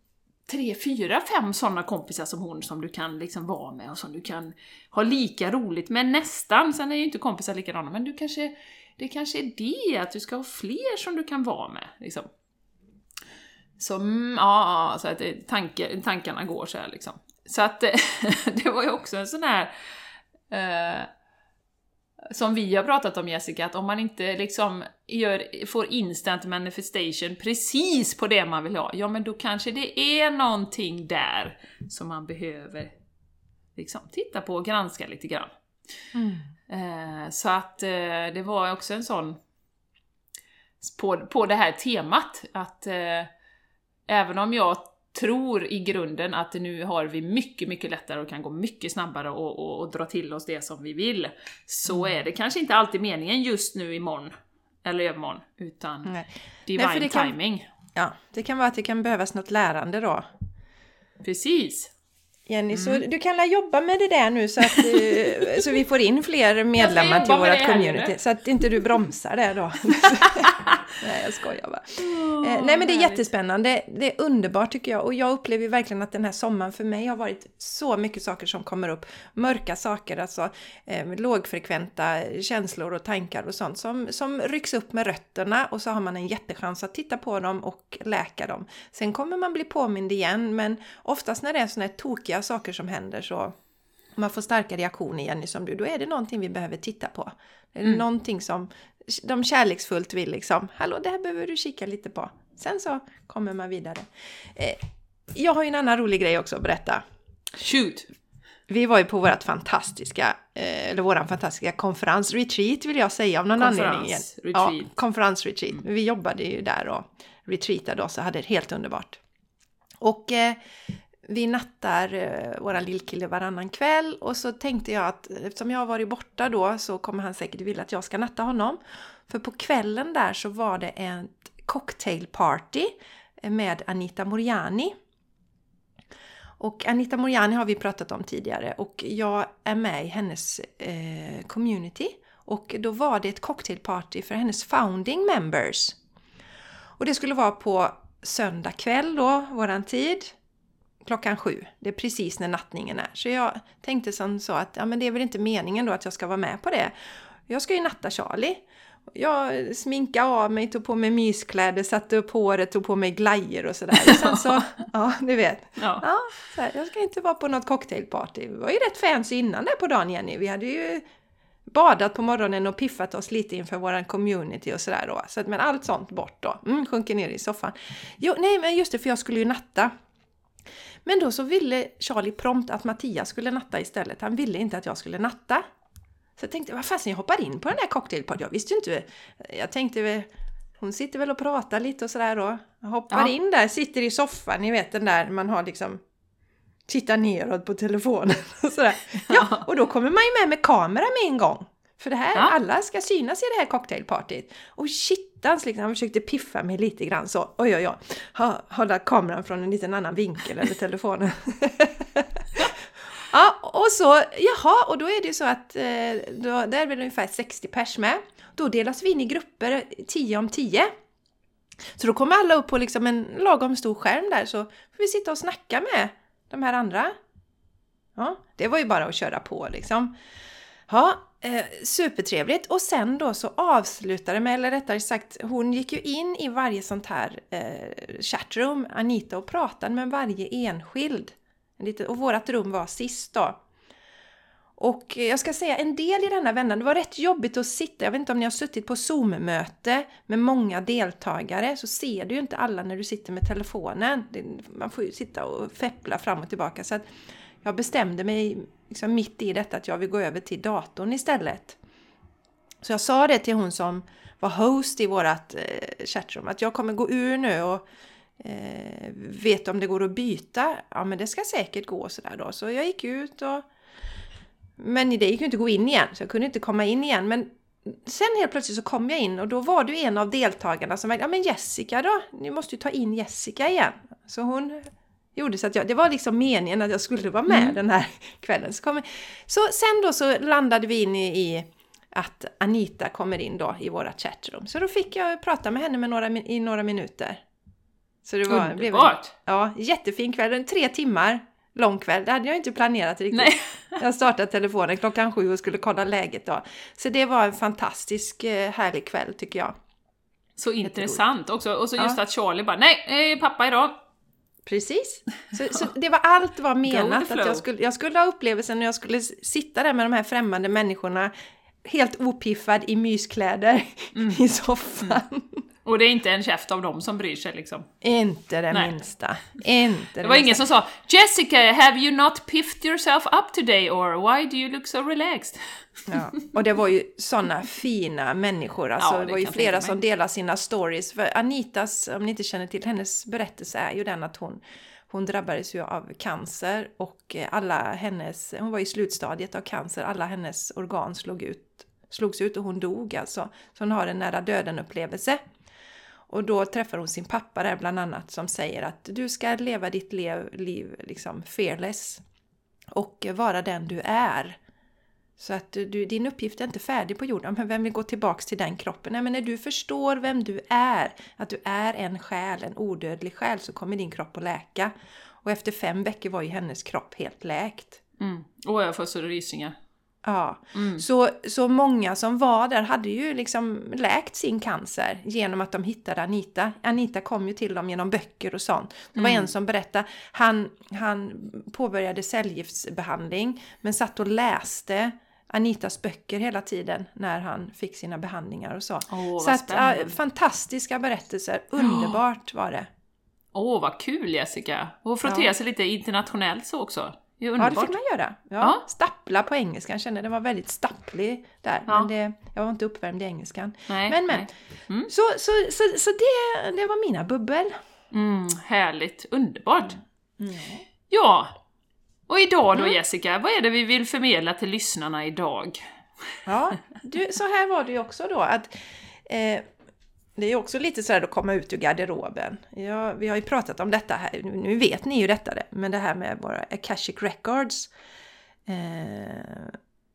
Speaker 2: tre, fyra, fem sådana kompisar som hon som du kan liksom vara med och som du kan ha lika roligt med nästan. Sen är ju inte kompisar likadana, men du kanske, det kanske är det, att du ska ha fler som du kan vara med. Liksom. Så mm, ja, så att eh, tanke, tankarna går så här liksom. Så att det var ju också en sån här eh, som vi har pratat om Jessica, att om man inte liksom gör, får instant manifestation precis på det man vill ha, ja men då kanske det är någonting där som man behöver liksom titta på och granska lite grann. Eh, så att eh, det var också en sån på, på det här temat, att eh, även om jag tror i grunden att nu har vi mycket, mycket lättare och kan gå mycket snabbare och, och, och dra till oss det som vi vill, så är det kanske inte alltid meningen just nu imorgon, eller övermorgon, utan
Speaker 1: Nej.
Speaker 2: divine
Speaker 1: Nej, kan-
Speaker 2: timing.
Speaker 1: Ja, det kan vara att det kan behövas något lärande då.
Speaker 2: Precis.
Speaker 1: Jenny, så
Speaker 2: Mm.
Speaker 1: du kan la jobba med det där nu så att eh, så vi får in fler medlemmar till vårt community. Så att inte du bromsar det då. nej, jag skojar bara. Eh, nej, men det är jättespännande. Det är underbart tycker jag. Och jag upplever verkligen att den här sommaren för mig har varit så mycket saker som kommer upp. Mörka saker, alltså eh, lågfrekventa känslor och tankar och sånt som, som rycks upp med rötterna och så har man en jättechans att titta på dem och läka dem. Sen kommer man bli påmind igen, men oftast när det är såna här tokiga saker som händer så man får starka reaktioner, Jenny, som du, då är det någonting vi behöver titta på. Är Någonting som de kärleksfullt vill liksom, hallå det här behöver du kika lite på. Sen så kommer man vidare. Eh, jag har ju en annan rolig grej också att berätta.
Speaker 2: Shoot!
Speaker 1: Vi var ju på vårt fantastiska, eh, eller våran fantastiska konferens, retreat vill jag säga av någon
Speaker 2: Konferens,
Speaker 1: anledning.
Speaker 2: retreat.
Speaker 1: Ja, konferensretreat. Vi jobbade ju där och retreatade oss och hade det helt underbart. Och eh, vi nattar eh, våran lillkille varannan kväll och så tänkte jag att eftersom jag har varit borta då så kommer han säkert vilja att jag ska natta honom. För på kvällen där så var det ett cocktailparty med Anita Moriani. Och Anita Moriani har vi pratat om tidigare och jag är med i hennes eh, community. Och då var det ett cocktailparty för hennes founding members. Och det skulle vara på söndag kväll då, våran tid klockan sju. Det är precis när nattningen är. Så jag tänkte som så att ja, men det är väl inte meningen då att jag ska vara med på det. Jag ska ju natta Charlie. Jag sminkade av mig, tog på mig myskläder, satte upp håret, tog på mig glajjor och sådär. Och sen så, ja, du vet.
Speaker 2: Ja.
Speaker 1: Ja, här, jag ska inte vara på något cocktailparty. Vi var ju rätt fancy innan det på dagen Jenny. Vi hade ju badat på morgonen och piffat oss lite inför våran community och sådär då. Så att, men allt sånt bort då. Mm, sjunker ner i soffan. Jo, nej men just det, för jag skulle ju natta. Men då så ville Charlie prompt att Mattias skulle natta istället. Han ville inte att jag skulle natta. Så jag tänkte, vad fasen jag hoppar in på den här cocktailpartyn. Jag visste ju inte. Jag tänkte hon sitter väl och pratar lite och sådär då. Jag hoppar
Speaker 2: Ja.
Speaker 1: in där, sitter i soffan, ni vet den där man har liksom tittar neråt på telefonen och sådär. Ja, och då kommer man ju med med kamera med en gång. För det här,
Speaker 2: Ja.
Speaker 1: alla ska synas i det här cocktailpartyt. Och shittans liksom, han försökte piffa mig lite grann så. Oj, oj, oj. Ha, hålla kameran från en liten annan vinkel eller telefonen. ja, och så, jaha, och då är det ju så att eh, då, där är väl ungefär 60 pers med. Då delas vi in i grupper 10 om 10. Så då kommer alla upp på liksom en lagom stor skärm där så får vi sitta och snacka med de här andra. Ja, det var ju bara att köra på liksom. Ja, eh, supertrevligt. Och sen då så avslutade med, eller rättare sagt, hon gick ju in i varje sånt här eh, chatroom, Anita, och pratade med varje enskild. Och vårat rum var sist då. Och eh, jag ska säga en del i denna vändan, det var rätt jobbigt att sitta, jag vet inte om ni har suttit på Zoom-möte med många deltagare, så ser du ju inte alla när du sitter med telefonen. Man får ju sitta och feppla fram och tillbaka. Så att jag bestämde mig liksom mitt i detta att jag vill gå över till datorn istället. Så jag sa det till hon som var host i vårat eh, chatroom, att jag kommer gå ur nu och eh, vet om det går att byta. Ja men det ska säkert gå sådär då. Så jag gick ut och men det gick ju inte att gå in igen, så jag kunde inte komma in igen. Men sen helt plötsligt så kom jag in och då var det en av deltagarna som var ja men Jessica då, ni måste ju ta in Jessica igen. Så hon gjorde så att jag, det var liksom meningen att jag skulle vara med
Speaker 2: Mm.
Speaker 1: den här kvällen. Så, kom, så sen då så landade vi in i, i att Anita kommer in då i våra chatroom. Så då fick jag prata med henne med några, i några minuter. Så det var, blev
Speaker 2: Underbart!
Speaker 1: ja, jättefin kväll, en tre timmar lång kväll. Det hade jag inte planerat riktigt.
Speaker 2: Nej.
Speaker 1: Jag startade telefonen klockan sju och skulle kolla läget då. Så det var en fantastisk eh, härlig kväll tycker jag.
Speaker 2: Så intressant också. Och så just
Speaker 1: Ja.
Speaker 2: att Charlie bara nej, eh, pappa idag.
Speaker 1: Precis. Så, så det var allt var menat att jag skulle, jag skulle ha upplevelsen när jag skulle sitta där med de här främmande människorna helt opiffad i myskläder
Speaker 2: Mm.
Speaker 1: i soffan.
Speaker 2: Och det är inte en käft av dem som bryr sig liksom.
Speaker 1: Inte det
Speaker 2: Nej.
Speaker 1: minsta. Inte det,
Speaker 2: Det var ingen
Speaker 1: minsta.
Speaker 2: som sa Jessica, have you not piffed yourself up today or why do you look so relaxed?
Speaker 1: Ja. Och det var ju sådana fina människor. Alltså,
Speaker 2: Ja,
Speaker 1: det
Speaker 2: det
Speaker 1: var ju flera som delade sina stories. För Anitas, om ni inte känner till hennes berättelse, är ju den att hon, hon drabbades ju av cancer och eh, alla hennes, hon var i slutstadiet av cancer, alla hennes organ slog ut, slogs ut och hon dog alltså. Så hon har en nära döden upplevelse. Och då träffar hon sin pappa där bland annat som säger att du ska leva ditt lev, liv liksom fearless och vara den du är. Så att du, din uppgift är inte färdig på jorden, men vem vill gå tillbaks till den kroppen? Nej, men när du förstår vem du är, att du är en själ, en odödlig själ, så kommer din kropp att läka. Och efter fem veckor var ju hennes kropp helt läkt.
Speaker 2: Mm. Åh, jag får så rysningar.
Speaker 1: Ja,
Speaker 2: Mm.
Speaker 1: så, så många som var där hade ju liksom läkt sin cancer genom att de hittade Anita. Anita kom ju till dem genom böcker och sånt. Det var
Speaker 2: Mm.
Speaker 1: en som berättade, han, han påbörjade cellgiftsbehandling men satt och läste Anitas böcker hela tiden när han fick sina behandlingar och så.
Speaker 2: Åh,
Speaker 1: så att, ja, fantastiska berättelser, underbart var det.
Speaker 2: Åh, vad kul Jessica! Och frottera
Speaker 1: Ja.
Speaker 2: sig lite internationellt så också. Det är
Speaker 1: Ja, det fick man göra. Ja,
Speaker 2: Ja.
Speaker 1: Stappla på engelska, jag kände den var väldigt stapplig där.
Speaker 2: Ja.
Speaker 1: Men det, jag var inte uppvärmd i engelskan.
Speaker 2: Nej,
Speaker 1: Men, men.
Speaker 2: Mm.
Speaker 1: Så, så, så, så det, det var mina bubbel.
Speaker 2: Mm, härligt, underbart. Ja, och idag då Jessica, vad är det vi vill förmedla till lyssnarna idag?
Speaker 1: Ja, du, så här var det ju också då att eh, det är också lite sådär att komma ut ur garderoben. Ja, vi har ju pratat om detta här, nu- vet ni ju detta, det, men det här med våra Akashic Records. Eh,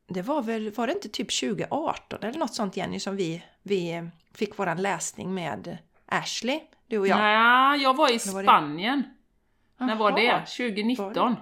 Speaker 1: det var väl, var det inte typ 2018 eller något sånt Jenny som vi, vi fick våran läsning med Ashley, du och jag?
Speaker 2: Nej, jag var i
Speaker 1: var det?
Speaker 2: Spanien. När var det?
Speaker 1: Jaha.
Speaker 2: 2019?
Speaker 1: Var det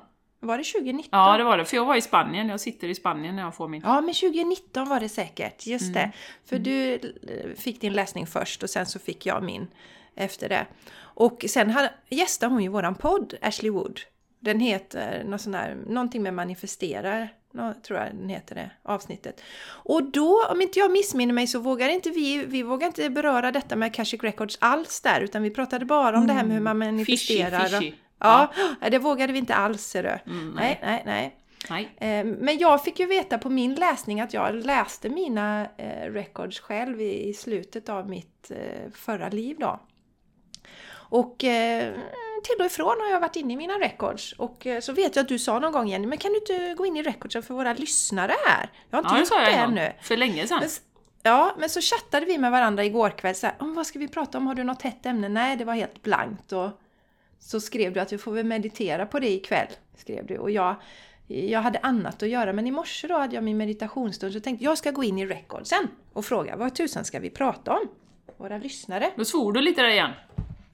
Speaker 1: 2019?
Speaker 2: Ja, det var det. För jag var i Spanien. Jag sitter i Spanien när jag får min...
Speaker 1: Ja, men 2019 var det säkert. Just
Speaker 2: Mm.
Speaker 1: det. För du eh, fick din läsning först och sen så fick jag min efter det. Och sen hade, gästade hon ju våran podd, Ashley Wood. Den heter något sån där, någonting med manifesterar, nå, tror jag den heter det, avsnittet. Och då, om inte jag missminner mig, så vågade inte vi, vi vågade inte beröra detta med Akashic Records alls där, utan vi pratade bara om det här med hur man manifesterar.
Speaker 2: Fishy, fishy.
Speaker 1: Ja, det vågade vi inte alls, ser du.
Speaker 2: Mm,
Speaker 1: nej, nej, nej.
Speaker 2: Nej.
Speaker 1: Eh, Men jag fick ju veta på min läsning att jag läste mina eh, records själv i, i slutet av mitt eh, förra liv då. Och eh, till och ifrån har jag varit inne i mina records. Och så vet jag att du sa någon gång Jenny, men kan du inte gå in i recordsen för våra lyssnare här? Jag har inte
Speaker 2: Ja, det
Speaker 1: gjort det
Speaker 2: gång.
Speaker 1: ännu.
Speaker 2: För länge sedan.
Speaker 1: Men, ja, men så chattade vi med varandra igår kväll så här, om vad ska vi prata om? Har du något hett ämne? Nej, det var helt blankt. Och så skrev du att vi får väl meditera på det ikväll. Skrev du. Och jag, jag hade annat att göra, men i morse då hade jag min meditationsstund så tänkte jag jag ska gå in i recordsen och fråga vad tusan ska vi prata om? Våra lyssnare.
Speaker 2: Då svor du lite där igen.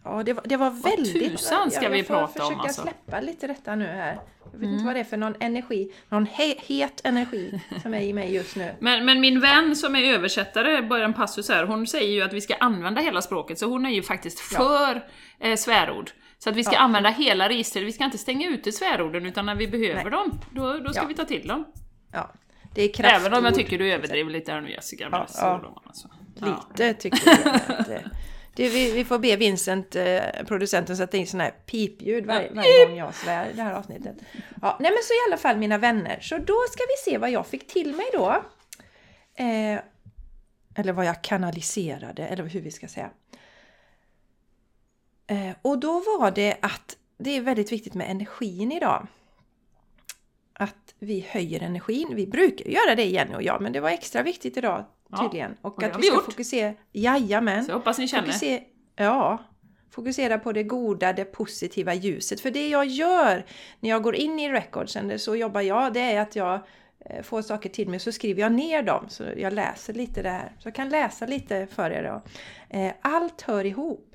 Speaker 1: Ja, det var, det var väldigt...
Speaker 2: tusan ska
Speaker 1: jag,
Speaker 2: vi
Speaker 1: jag får
Speaker 2: prata om,
Speaker 1: försöka
Speaker 2: alltså.
Speaker 1: släppa lite detta nu här. Jag vet
Speaker 2: Mm.
Speaker 1: inte vad det är för någon energi, någon he, het energi som är i mig just nu.
Speaker 2: Men, men min vän som är översättare, bara en passus här, hon säger ju att vi ska använda hela språket, så hon är ju faktiskt för eh, svärord. Så att vi ska
Speaker 1: Ja.
Speaker 2: använda hela registret, vi ska inte stänga ute svärorden, utan när vi behöver
Speaker 1: Nej.
Speaker 2: dem, då, då ska
Speaker 1: Ja.
Speaker 2: vi ta till dem.
Speaker 1: Ja, det är kraftord.
Speaker 2: Även om jag tycker du överdriver lite här nu Jessica,
Speaker 1: Ja,
Speaker 2: ja, alltså.
Speaker 1: Lite tycker jag. Att, eh, det, vi, vi får be Vincent, eh, producenten, sätta in sådana här pipljud varje, varje gång jag svär i det här avsnittet. Ja, nej men så i alla fall mina vänner, så då ska vi se vad jag fick till mig då. Eh, eller vad jag kanaliserade, eller hur vi ska säga. Eh, och då var det att det är väldigt viktigt med energin idag. Att vi höjer energin. Vi brukar göra det Jenny och jag, men det var extra viktigt idag
Speaker 2: Ja,
Speaker 1: tydligen. Och,
Speaker 2: och det
Speaker 1: att vi ska
Speaker 2: gjort.
Speaker 1: fokusera, jajamän.
Speaker 2: Så jag hoppas ni känner.
Speaker 1: Fokusera, ja, fokusera på det goda, det positiva ljuset. För det jag gör när jag går in i recordsen, det- så jobbar jag, det är att jag eh, får saker till mig så skriver jag ner dem. Så jag läser lite det här. Så jag kan läsa lite för er då. Eh, Allt hör ihop.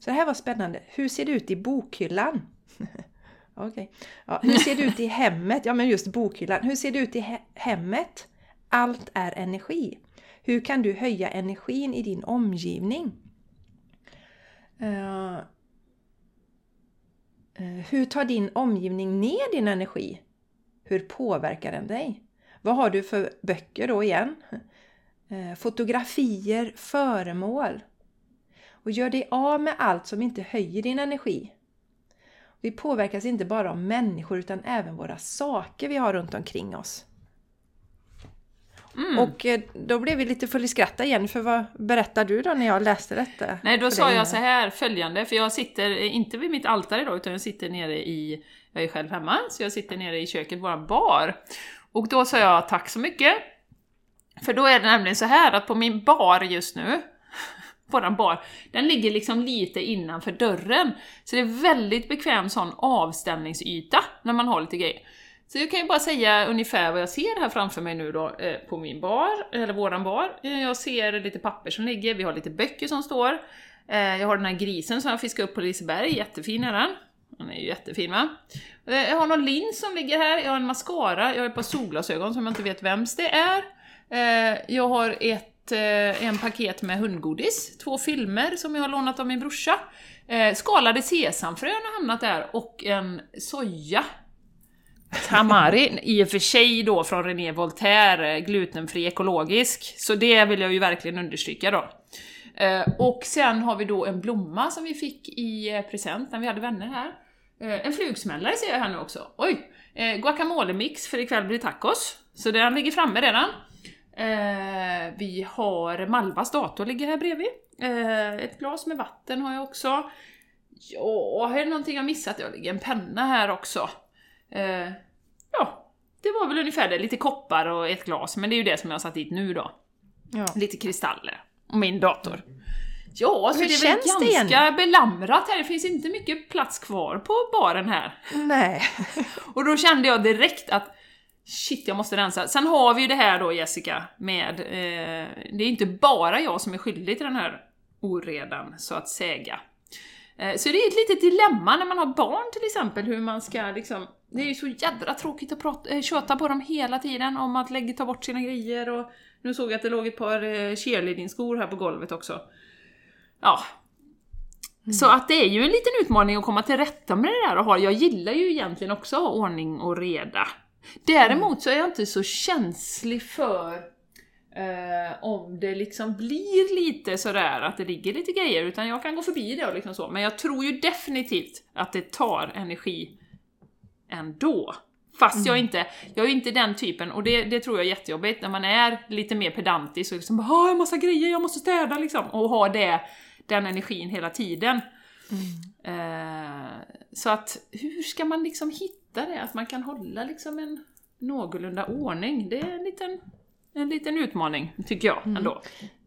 Speaker 1: Så det här var spännande. Hur ser det ut i bokhyllan? Okej. Ja, hur ser det ut i hemmet? Ja, men just bokhyllan. Hur ser det ut i he- hemmet? Allt är energi. Hur kan du höja energin i din omgivning? Eh, hur tar din omgivning ner din energi? Hur påverkar den dig? Vad har du för böcker då igen? Eh, fotografier, föremål. Och gör dig av med allt som inte höjer din energi. Vi påverkas inte bara av människor utan även våra saker vi har runt omkring oss.
Speaker 2: Mm.
Speaker 1: Och eh, då blev vi lite full i skratt igen, för vad berättar du då när jag läste detta?
Speaker 2: Nej, då sa jag så här följande, för jag sitter eh, inte vid mitt altare idag, utan jag sitter nere i, jag är själv hemma, så jag sitter nere i köket, våran bar. Och då sa jag tack så mycket. För då är det nämligen så här att på min bar just nu, våran bar, den ligger liksom lite innanför dörren. Så det är väldigt bekväm sån avställningsyta när man har lite grejer. Så jag kan ju bara säga ungefär vad jag ser här framför mig nu då eh, på min bar, eller våran bar. Eh, jag ser lite papper som ligger, vi har lite böcker som står. Eh, Jag har den här grisen som jag fiskade upp på Liseberg, jättefin är den. Den är ju jättefin va? Eh, Jag har någon lins som ligger här, jag har en mascara, jag har ett par solglasögon som jag inte vet vems det är. Eh, Jag har ett, eh, en paket med hundgodis, två filmer som jag har lånat av min brorsa. Eh, Skalade sesamfrön har hamnat där och en soja Tamari, i och för sig då från René Voltaire, eh, glutenfri ekologisk. Så det vill jag ju verkligen understryka då. Eh, och sen har vi då en blomma som vi fick i eh, present när vi hade vänner här. Eh, en flugsmällare ser jag här nu också. Oj! Eh, Guacamole-mix för ikväll blir det tacos. Så den ligger framme redan. Eh, vi har Malvas dator ligger här bredvid. Eh, ett glas med vatten har jag också. Ja, är det någonting jag missat? Jag ligger en penna här också. Eh, ja, det var väl ungefär det. Lite koppar och ett glas, men det är ju det som jag har satt dit nu då.
Speaker 1: Ja.
Speaker 2: Lite kristaller. Och min dator. Ja, så det är väl ganska
Speaker 1: igen?
Speaker 2: belamrat här. Det finns inte mycket plats kvar på baren här.
Speaker 1: Nej.
Speaker 2: Och då kände jag direkt att shit, jag måste rensa. Sen har vi ju det här då Jessica med, eh, det är inte bara jag som är skyldig till den här oredan, så att säga. Eh, Så det är ett litet dilemma när man har barn till exempel, hur man ska liksom... Det är ju så jädra tråkigt att prata, äh, köta på dem hela tiden om att lägga, ta bort sina grejer och... Nu såg jag att det låg ett par eh, cheerleading-skor här på golvet också. Ja. Så att det är ju en liten utmaning att komma till rätta med det där och ha. Jag gillar ju egentligen också att ha ordning och reda. Däremot så är jag inte så känslig för eh, om det liksom blir lite sådär att det ligger lite grejer, utan jag kan gå förbi det och liksom så. Men jag tror ju definitivt att det tar energi ändå. Fast jag inte, jag är inte den typen, och det, det tror jag är jättejobbigt, när man är lite mer pedantisk och liksom "Ah, jag har massa grejer, jag måste städa liksom, och ha det, den energin hela tiden. Eh, så att, hur ska man liksom hitta det? Att man kan hålla liksom en någorlunda ordning, det är en liten, en liten utmaning, tycker jag ändå.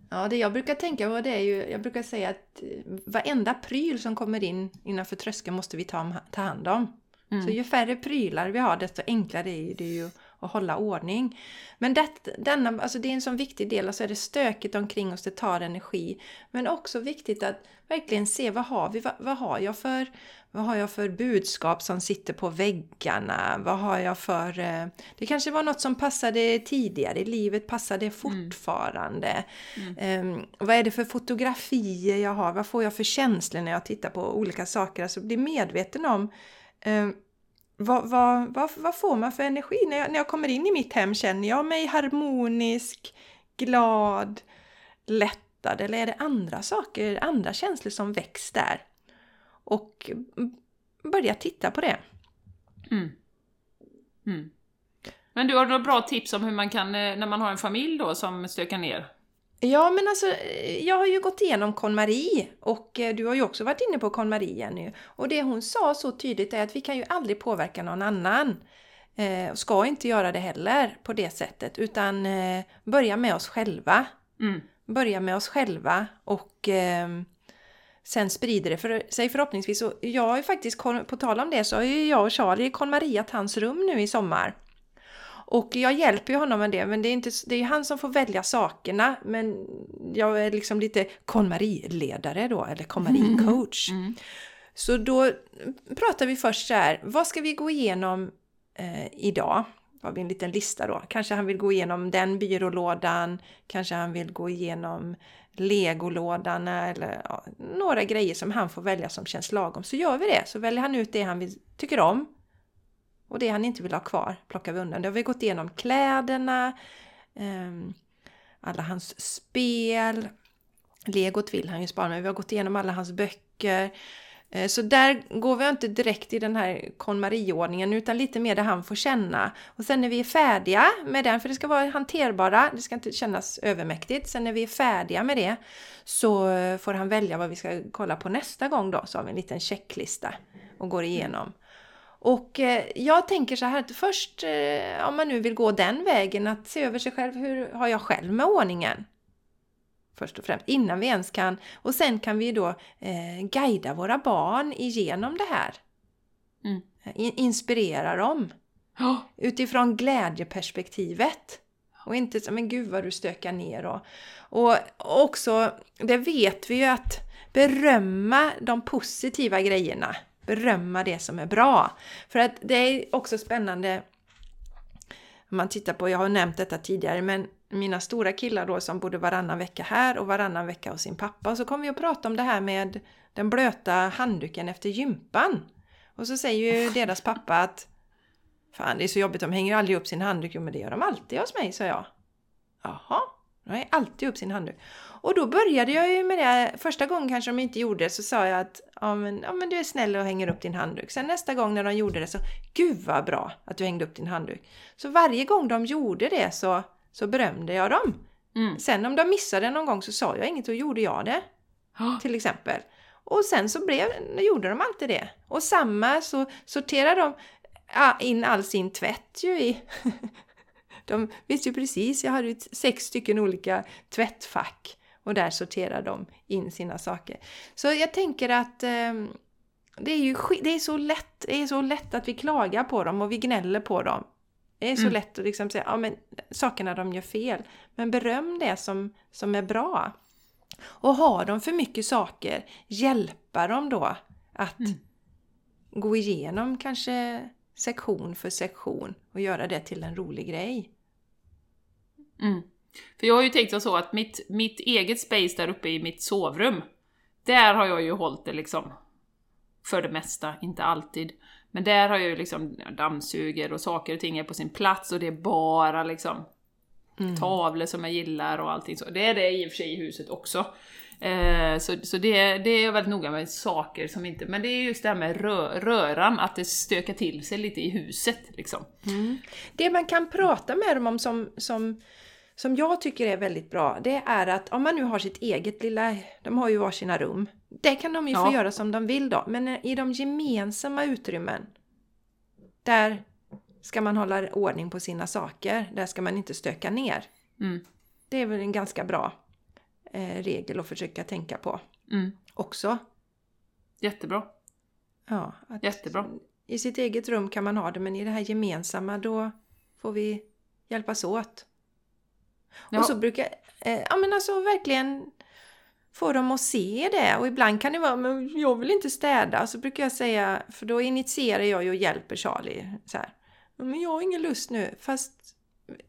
Speaker 1: Ja, det jag brukar tänka på det är ju, jag brukar säga att eh, varenda pryl som kommer in innanför tröskeln måste vi ta, ta hand om. Så ju färre prylar vi har desto enklare är det ju att hålla ordning. Men det, denna, alltså det är en sån viktig del, alltså är det stökigt omkring oss, det tar energi. Men också viktigt att verkligen se vad har vi, vad, vad har jag för vad har jag för budskap som sitter på väggarna? Vad har jag för... Eh, det kanske var något som passade tidigare i livet, passar det fortfarande? Eh, vad är det för fotografier jag har? Vad får jag för känslor när jag tittar på olika saker? Alltså bli medveten om eh, vad, vad, vad, vad får man för energi? När jag, när jag kommer in i mitt hem, känner jag mig harmonisk, glad, lättad? Eller är det andra saker, andra känslor som väcks där? Och börja titta på det.
Speaker 2: Men du har några bra tips om hur man kan, eh, när man har en familj då som stökar ner?
Speaker 1: Ja, men alltså, jag har ju gått igenom KonMari och eh, du har ju också varit inne på KonMari Jenny. Och det hon sa så tydligt är att vi kan ju aldrig påverka någon annan. Eh, och ska inte göra det heller på det sättet, utan eh, börja med oss själva.
Speaker 2: Mm.
Speaker 1: Börja med oss själva och eh, sen sprider det för sig förhoppningsvis. Och jag har ju faktiskt, på tal om det, så har ju jag och Charlie KonMariat hans rum nu i sommar. Och jag hjälper ju honom med det, men det är, inte, det är han som får välja sakerna. Men jag är liksom lite KonMari-ledare då, eller KonMari-coach. Så då pratar vi först så här, vad ska vi gå igenom eh, idag? Har vi en liten lista då. Kanske han vill gå igenom den byrålådan, kanske han vill gå igenom legolådan eller ja, några grejer som han får välja som känns lagom. Så gör vi det, så väljer han ut det han vill, tycker om och det han inte vill ha kvar plockar vi undan. Då har vi gått igenom kläderna, ehm, alla hans spel. Legot vill han ju spara, men vi har gått igenom alla hans böcker. Eh, så där går vi inte direkt i den här KonMari-ordningen utan lite mer där han får känna. Och sen när vi är färdiga med den, för det ska vara hanterbara, det ska inte kännas övermäktigt. Sen när vi är färdiga med det så får han välja vad vi ska kolla på nästa gång då. Så har vi en liten checklista och går igenom. Och eh, jag tänker så här att först, eh, om man nu vill gå den vägen, att se över sig själv. Hur har jag själv med ordningen? Först och främst, innan vi ens kan. Och sen kan vi då eh, guida våra barn igenom det här.
Speaker 2: Mm.
Speaker 1: In, inspirera dem
Speaker 2: Ja.
Speaker 1: utifrån glädjeperspektivet. Och inte som men gud vad du stökar ner och, och också, det vet vi ju att berömma de positiva grejerna. Berömma det som är bra. För att det är också spännande om man tittar på, jag har nämnt detta tidigare, men mina stora killar då som bodde varannan vecka här och varannan vecka hos sin pappa. Och så kom vi att prata om det här med den blöta handduken efter gympan. Och så säger ju deras pappa att Fan, det är så jobbigt, de hänger ju aldrig upp sin handduk. Jo, men det gör de alltid hos mig, sa jag. Jaha, de hänger alltid upp sin handduk. Och då började jag ju med det. Första gången kanske de inte gjorde det så sa jag att ja men, ja, men du är snäll och hänger upp din handduk. Sen nästa gång när de gjorde det så Gud vad bra att du hängde upp din handduk. Så varje gång de gjorde det så, så berömde jag dem.
Speaker 2: Mm.
Speaker 1: Sen om de missade någon gång så sa jag inget och gjorde jag det. Till exempel. Och sen så blev, gjorde de alltid det. Och samma så sorterade de in all sin tvätt ju i... De visste ju precis, jag hade ju sex stycken olika tvättfack och där sorterade de in sina saker. Så jag tänker att eh, det är ju det är så lätt, det är så lätt att vi klagar på dem och vi gnäller på dem. Det är så
Speaker 2: Mm.
Speaker 1: lätt att liksom säga, ja men sakerna de gör fel. Men beröm det som, som är bra. Och har de för mycket saker, hjälpa dem då att
Speaker 2: Mm.
Speaker 1: gå igenom kanske sektion för sektion och göra det till en rolig grej.
Speaker 2: Mm. För jag har ju tänkt så att mitt, mitt eget space där uppe i mitt sovrum, där har jag ju hållit det liksom för det mesta, inte alltid. Men där har jag ju liksom dammsuger och saker och ting är på sin plats och det är bara liksom tavlor som jag gillar och allting så. Det är det i och för sig i huset också. Eh, så så det, det är jag väldigt noga med saker som inte... Men det är just det här med rö, röran, att det stökar till sig lite i huset liksom.
Speaker 1: Det man kan prata med dem om som, som, som jag tycker är väldigt bra, det är att om man nu har sitt eget lilla, de har ju varsina rum, det kan de ju få
Speaker 2: Ja.
Speaker 1: göra som de vill då, men i de gemensamma utrymmen, där ska man hålla ordning på sina saker, där ska man inte stöka ner.
Speaker 2: Mm.
Speaker 1: Det är väl en ganska bra eh, regel att försöka tänka på
Speaker 2: Mm.
Speaker 1: också.
Speaker 2: Jättebra.
Speaker 1: Ja,
Speaker 2: Jättebra.
Speaker 1: I sitt eget rum kan man ha det, men i det här gemensamma då får vi hjälpas åt.
Speaker 2: Ja.
Speaker 1: Och så brukar, eh, ja men alltså verkligen få dem att se det. Och ibland kan det vara, men jag vill inte städa. Så brukar jag säga, för då initierar jag ju och hjälper Charlie. Så här. Men jag har ingen lust nu. Fast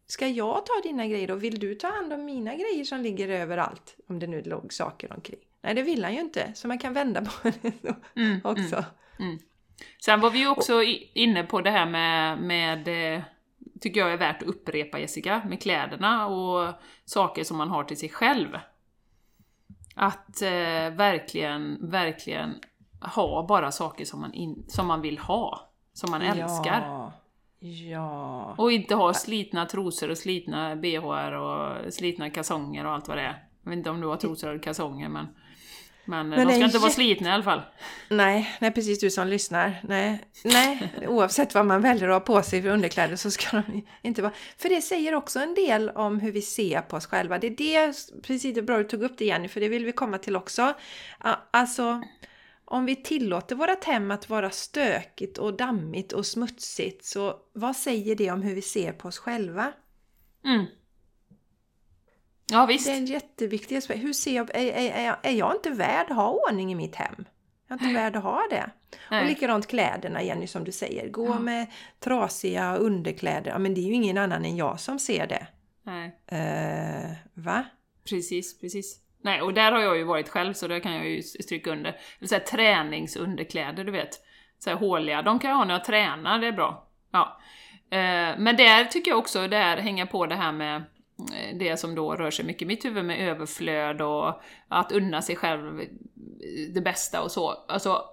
Speaker 1: ska jag ta dina grejer då? Vill du ta hand om mina grejer som ligger överallt? Om det nu låg saker omkring. Nej, det vill han ju inte. Så man kan vända på det så
Speaker 2: Mm,
Speaker 1: också.
Speaker 2: Sen var vi ju också inne på det här med, med eh, tycker jag är värt att upprepa Jessica, med kläderna och saker som man har till sig själv. Att eh, verkligen, verkligen ha bara saker som man, in, som man vill ha, som man älskar.
Speaker 1: Ja. Ja.
Speaker 2: Och inte ha slitna trosor och slitna bhar och slitna kalsonger och allt vad det är. Jag vet inte om du har trosor eller kalsonger men... Men,
Speaker 1: Men
Speaker 2: de
Speaker 1: det
Speaker 2: ska inte vara slitna i alla fall.
Speaker 1: Nej, nej, precis du som lyssnar. Nej, nej, oavsett vad man väljer att ha på sig för underkläder så ska de inte vara... För det säger också en del om hur vi ser på oss själva. Det är det, precis det är bra du tog upp det Jenny, för det vill vi komma till också. Alltså, om vi tillåter vårt hem att vara stökigt och dammigt och smutsigt, så vad säger det om hur vi ser på oss själva?
Speaker 2: Mm. Ja visst.
Speaker 1: Det är en jätteviktig aspekt. Hur ser jag, är, är, är, jag- är jag inte värd att ha ordning i mitt hem? Jag är inte värd att ha det.
Speaker 2: Nej.
Speaker 1: Och likadant kläderna Jenny som du säger. Gå
Speaker 2: Ja.
Speaker 1: med trasiga underkläder. Ja men det är ju ingen annan än jag som ser det.
Speaker 2: Nej.
Speaker 1: Eh, va?
Speaker 2: Precis, precis. Nej, och där har jag ju varit själv, så det kan jag ju stryka under. Det vill säga träningsunderkläder, du vet. Så här håliga, de kan jag ha när jag tränar, det är bra. Ja. Eh, Men där tycker jag också, där hänga på det här med Eh, det som då rör sig mycket i mitt huvud med överflöd och att unna sig själv eh, det bästa och så. Alltså,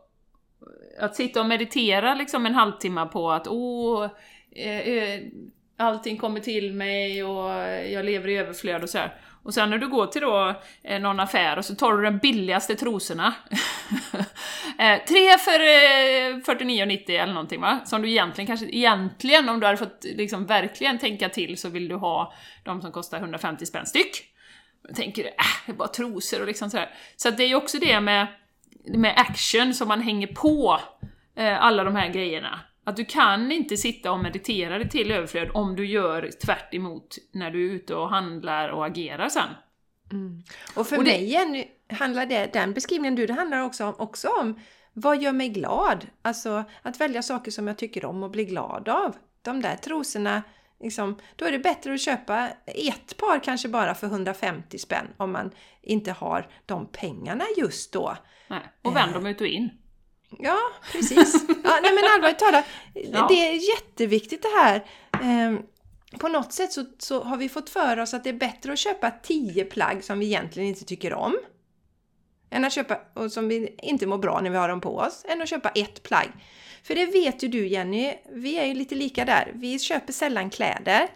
Speaker 2: eh, att sitta och meditera liksom en halvtimme på att åh, eh, eh, allting kommer till mig och jag lever i överflöd och så här. Och sen när du går till då eh, någon affär och så tar du den billigaste trosorna. eh, tre för eh, 49,90 eller någonting va? Som du egentligen kanske, egentligen om du hade fått liksom verkligen tänka till så vill du ha de som kostar 150 spänn styck. Då tänker du äh, det är bara trosor och liksom sådär. Så att det är ju också det med, med action som man hänger på eh, alla de här grejerna. Att du kan inte sitta och meditera dig till överflöd om du gör tvärt emot när du är ute och handlar och agerar sen.
Speaker 1: Och för
Speaker 2: Och det-
Speaker 1: mig Jenny, handlar det, den beskrivningen du, det handlar också om, också om vad gör mig glad? Alltså att välja saker som jag tycker om och bli glad av. De där trosorna, liksom, då är det bättre att köpa ett par kanske bara för 150 spänn om man inte har de pengarna just då.
Speaker 2: Nej. Och vänd dem ut och in.
Speaker 1: Ja, precis. Ja, nej men allvarligt talat,
Speaker 2: Ja.
Speaker 1: det är jätteviktigt det här. Ehm, på något sätt så, så har vi fått för oss att det är bättre att köpa 10 plagg som vi egentligen inte tycker om. Än att köpa, och som vi inte mår bra när vi har dem på oss, än att köpa ett plagg. För det vet ju du Jenny, vi är ju lite lika där. Vi köper sällan kläder.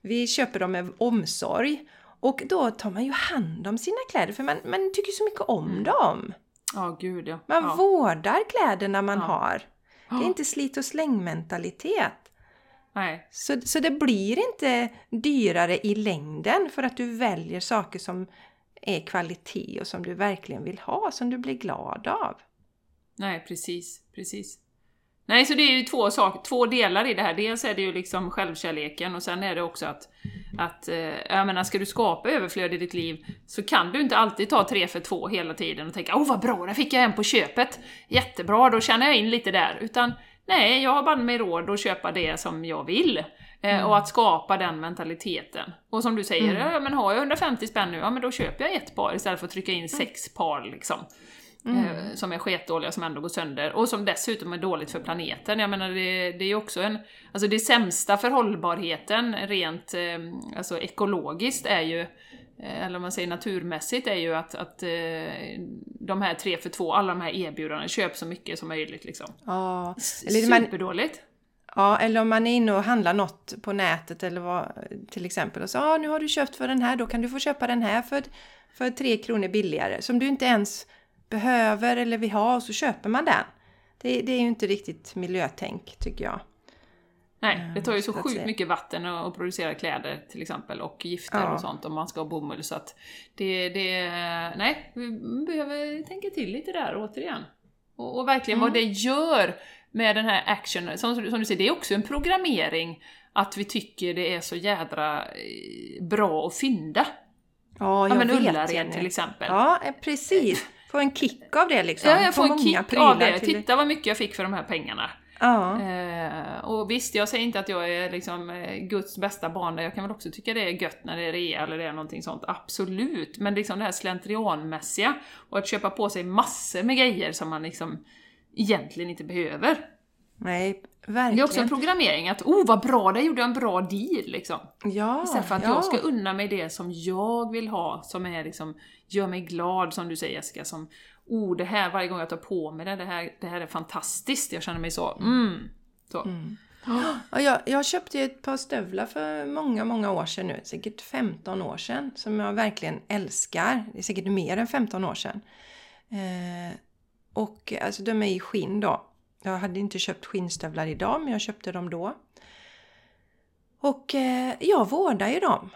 Speaker 1: Vi köper dem med omsorg. Och då tar man ju hand om sina kläder för man, man tycker så mycket om dem.
Speaker 2: Ja, gud ja.
Speaker 1: Man
Speaker 2: ja.
Speaker 1: vårdar kläderna man
Speaker 2: Ja.
Speaker 1: har. Det är inte slit och släng-mentalitet.
Speaker 2: Nej.
Speaker 1: Så, så det blir inte dyrare i längden för att du väljer saker som är kvalitet och som du verkligen vill ha, som du blir glad av.
Speaker 2: Nej, precis, precis. Nej, så det är ju två, sak, två delar i det här. Dels är det ju liksom självkärleken och sen är det också att, att eh, jag menar, ska du skapa överflöd i ditt liv så kan du inte alltid ta tre för två hela tiden och tänka åh vad bra, där fick jag en på köpet! Jättebra, då tjänar jag in lite där. Utan nej, jag har bara med råd att köpa det som jag vill. Mm. Och att skapa den mentaliteten. Och som du säger, mm. ja men har jag 150 spänn nu, ja men då köper jag ett par istället för att trycka in mm. sex par liksom. Mm. Eh, som är sketdåliga, som ändå går sönder. Och som dessutom är dåligt för planeten. Jag menar, det, det är också en... Alltså det sämsta för hållbarheten rent eh, alltså ekologiskt är ju eh, eller om man säger naturmässigt, är ju att, att de här tre för två, alla de här erbjudandena, köp så mycket som möjligt liksom.
Speaker 1: Ja,
Speaker 2: eller Superdåligt.
Speaker 1: Ja, eller om man är inne och handlar något på nätet eller vad, till exempel och så ah, nu har du köpt för den här, då kan du få köpa den här för, för tre kronor billigare. Som du inte ens behöver eller vill ha och så köper man den. Det, det är ju inte riktigt miljötänk tycker jag.
Speaker 2: Nej, det tar ju så, så sjukt mycket vatten att producera kläder till exempel och gifter ja. och sånt om man ska ha bomull så att det, det, nej, vi behöver tänka till lite där återigen. Och, och verkligen mm. vad det gör med den här action, som, som du säger, det är också en programmering att vi tycker det är så jädra eh, bra att fynda.
Speaker 1: Ja, jag ja, men
Speaker 2: vet Ullared till exempel.
Speaker 1: Ja, eh, precis. Få en kick av det liksom.
Speaker 2: Ja, jag får en kick av det. Till... Titta vad mycket jag fick för de här pengarna.
Speaker 1: Ja.
Speaker 2: Eh, och visst, jag säger inte att jag är liksom eh, Guds bästa barn, jag kan väl också tycka det är gött när det är rea eller det är någonting sånt, absolut. Men liksom det här slentrianmässiga och att köpa på sig massor med grejer som man liksom egentligen inte behöver.
Speaker 1: Nej, verkligen.
Speaker 2: Det är också en programmering, att oh vad bra, där gjorde jag en bra deal liksom.
Speaker 1: Ja,
Speaker 2: Istället för att
Speaker 1: ja.
Speaker 2: jag ska unna mig det som jag vill ha, som är liksom, gör mig glad som du säger Jessica, som oh det här, varje gång jag tar på mig det, det här, det här är fantastiskt, jag känner mig så, mm. Så.
Speaker 1: Mm. Ja, jag, jag köpte ett par stövlar för många, många år sedan nu, säkert 15 år sedan, som jag verkligen älskar. Det är säkert mer än 15 år sedan. Eh, och alltså de är i skinn då. Jag hade inte köpt skinnstövlar idag men jag köpte dem då. Och eh, jag vårdar ju dem.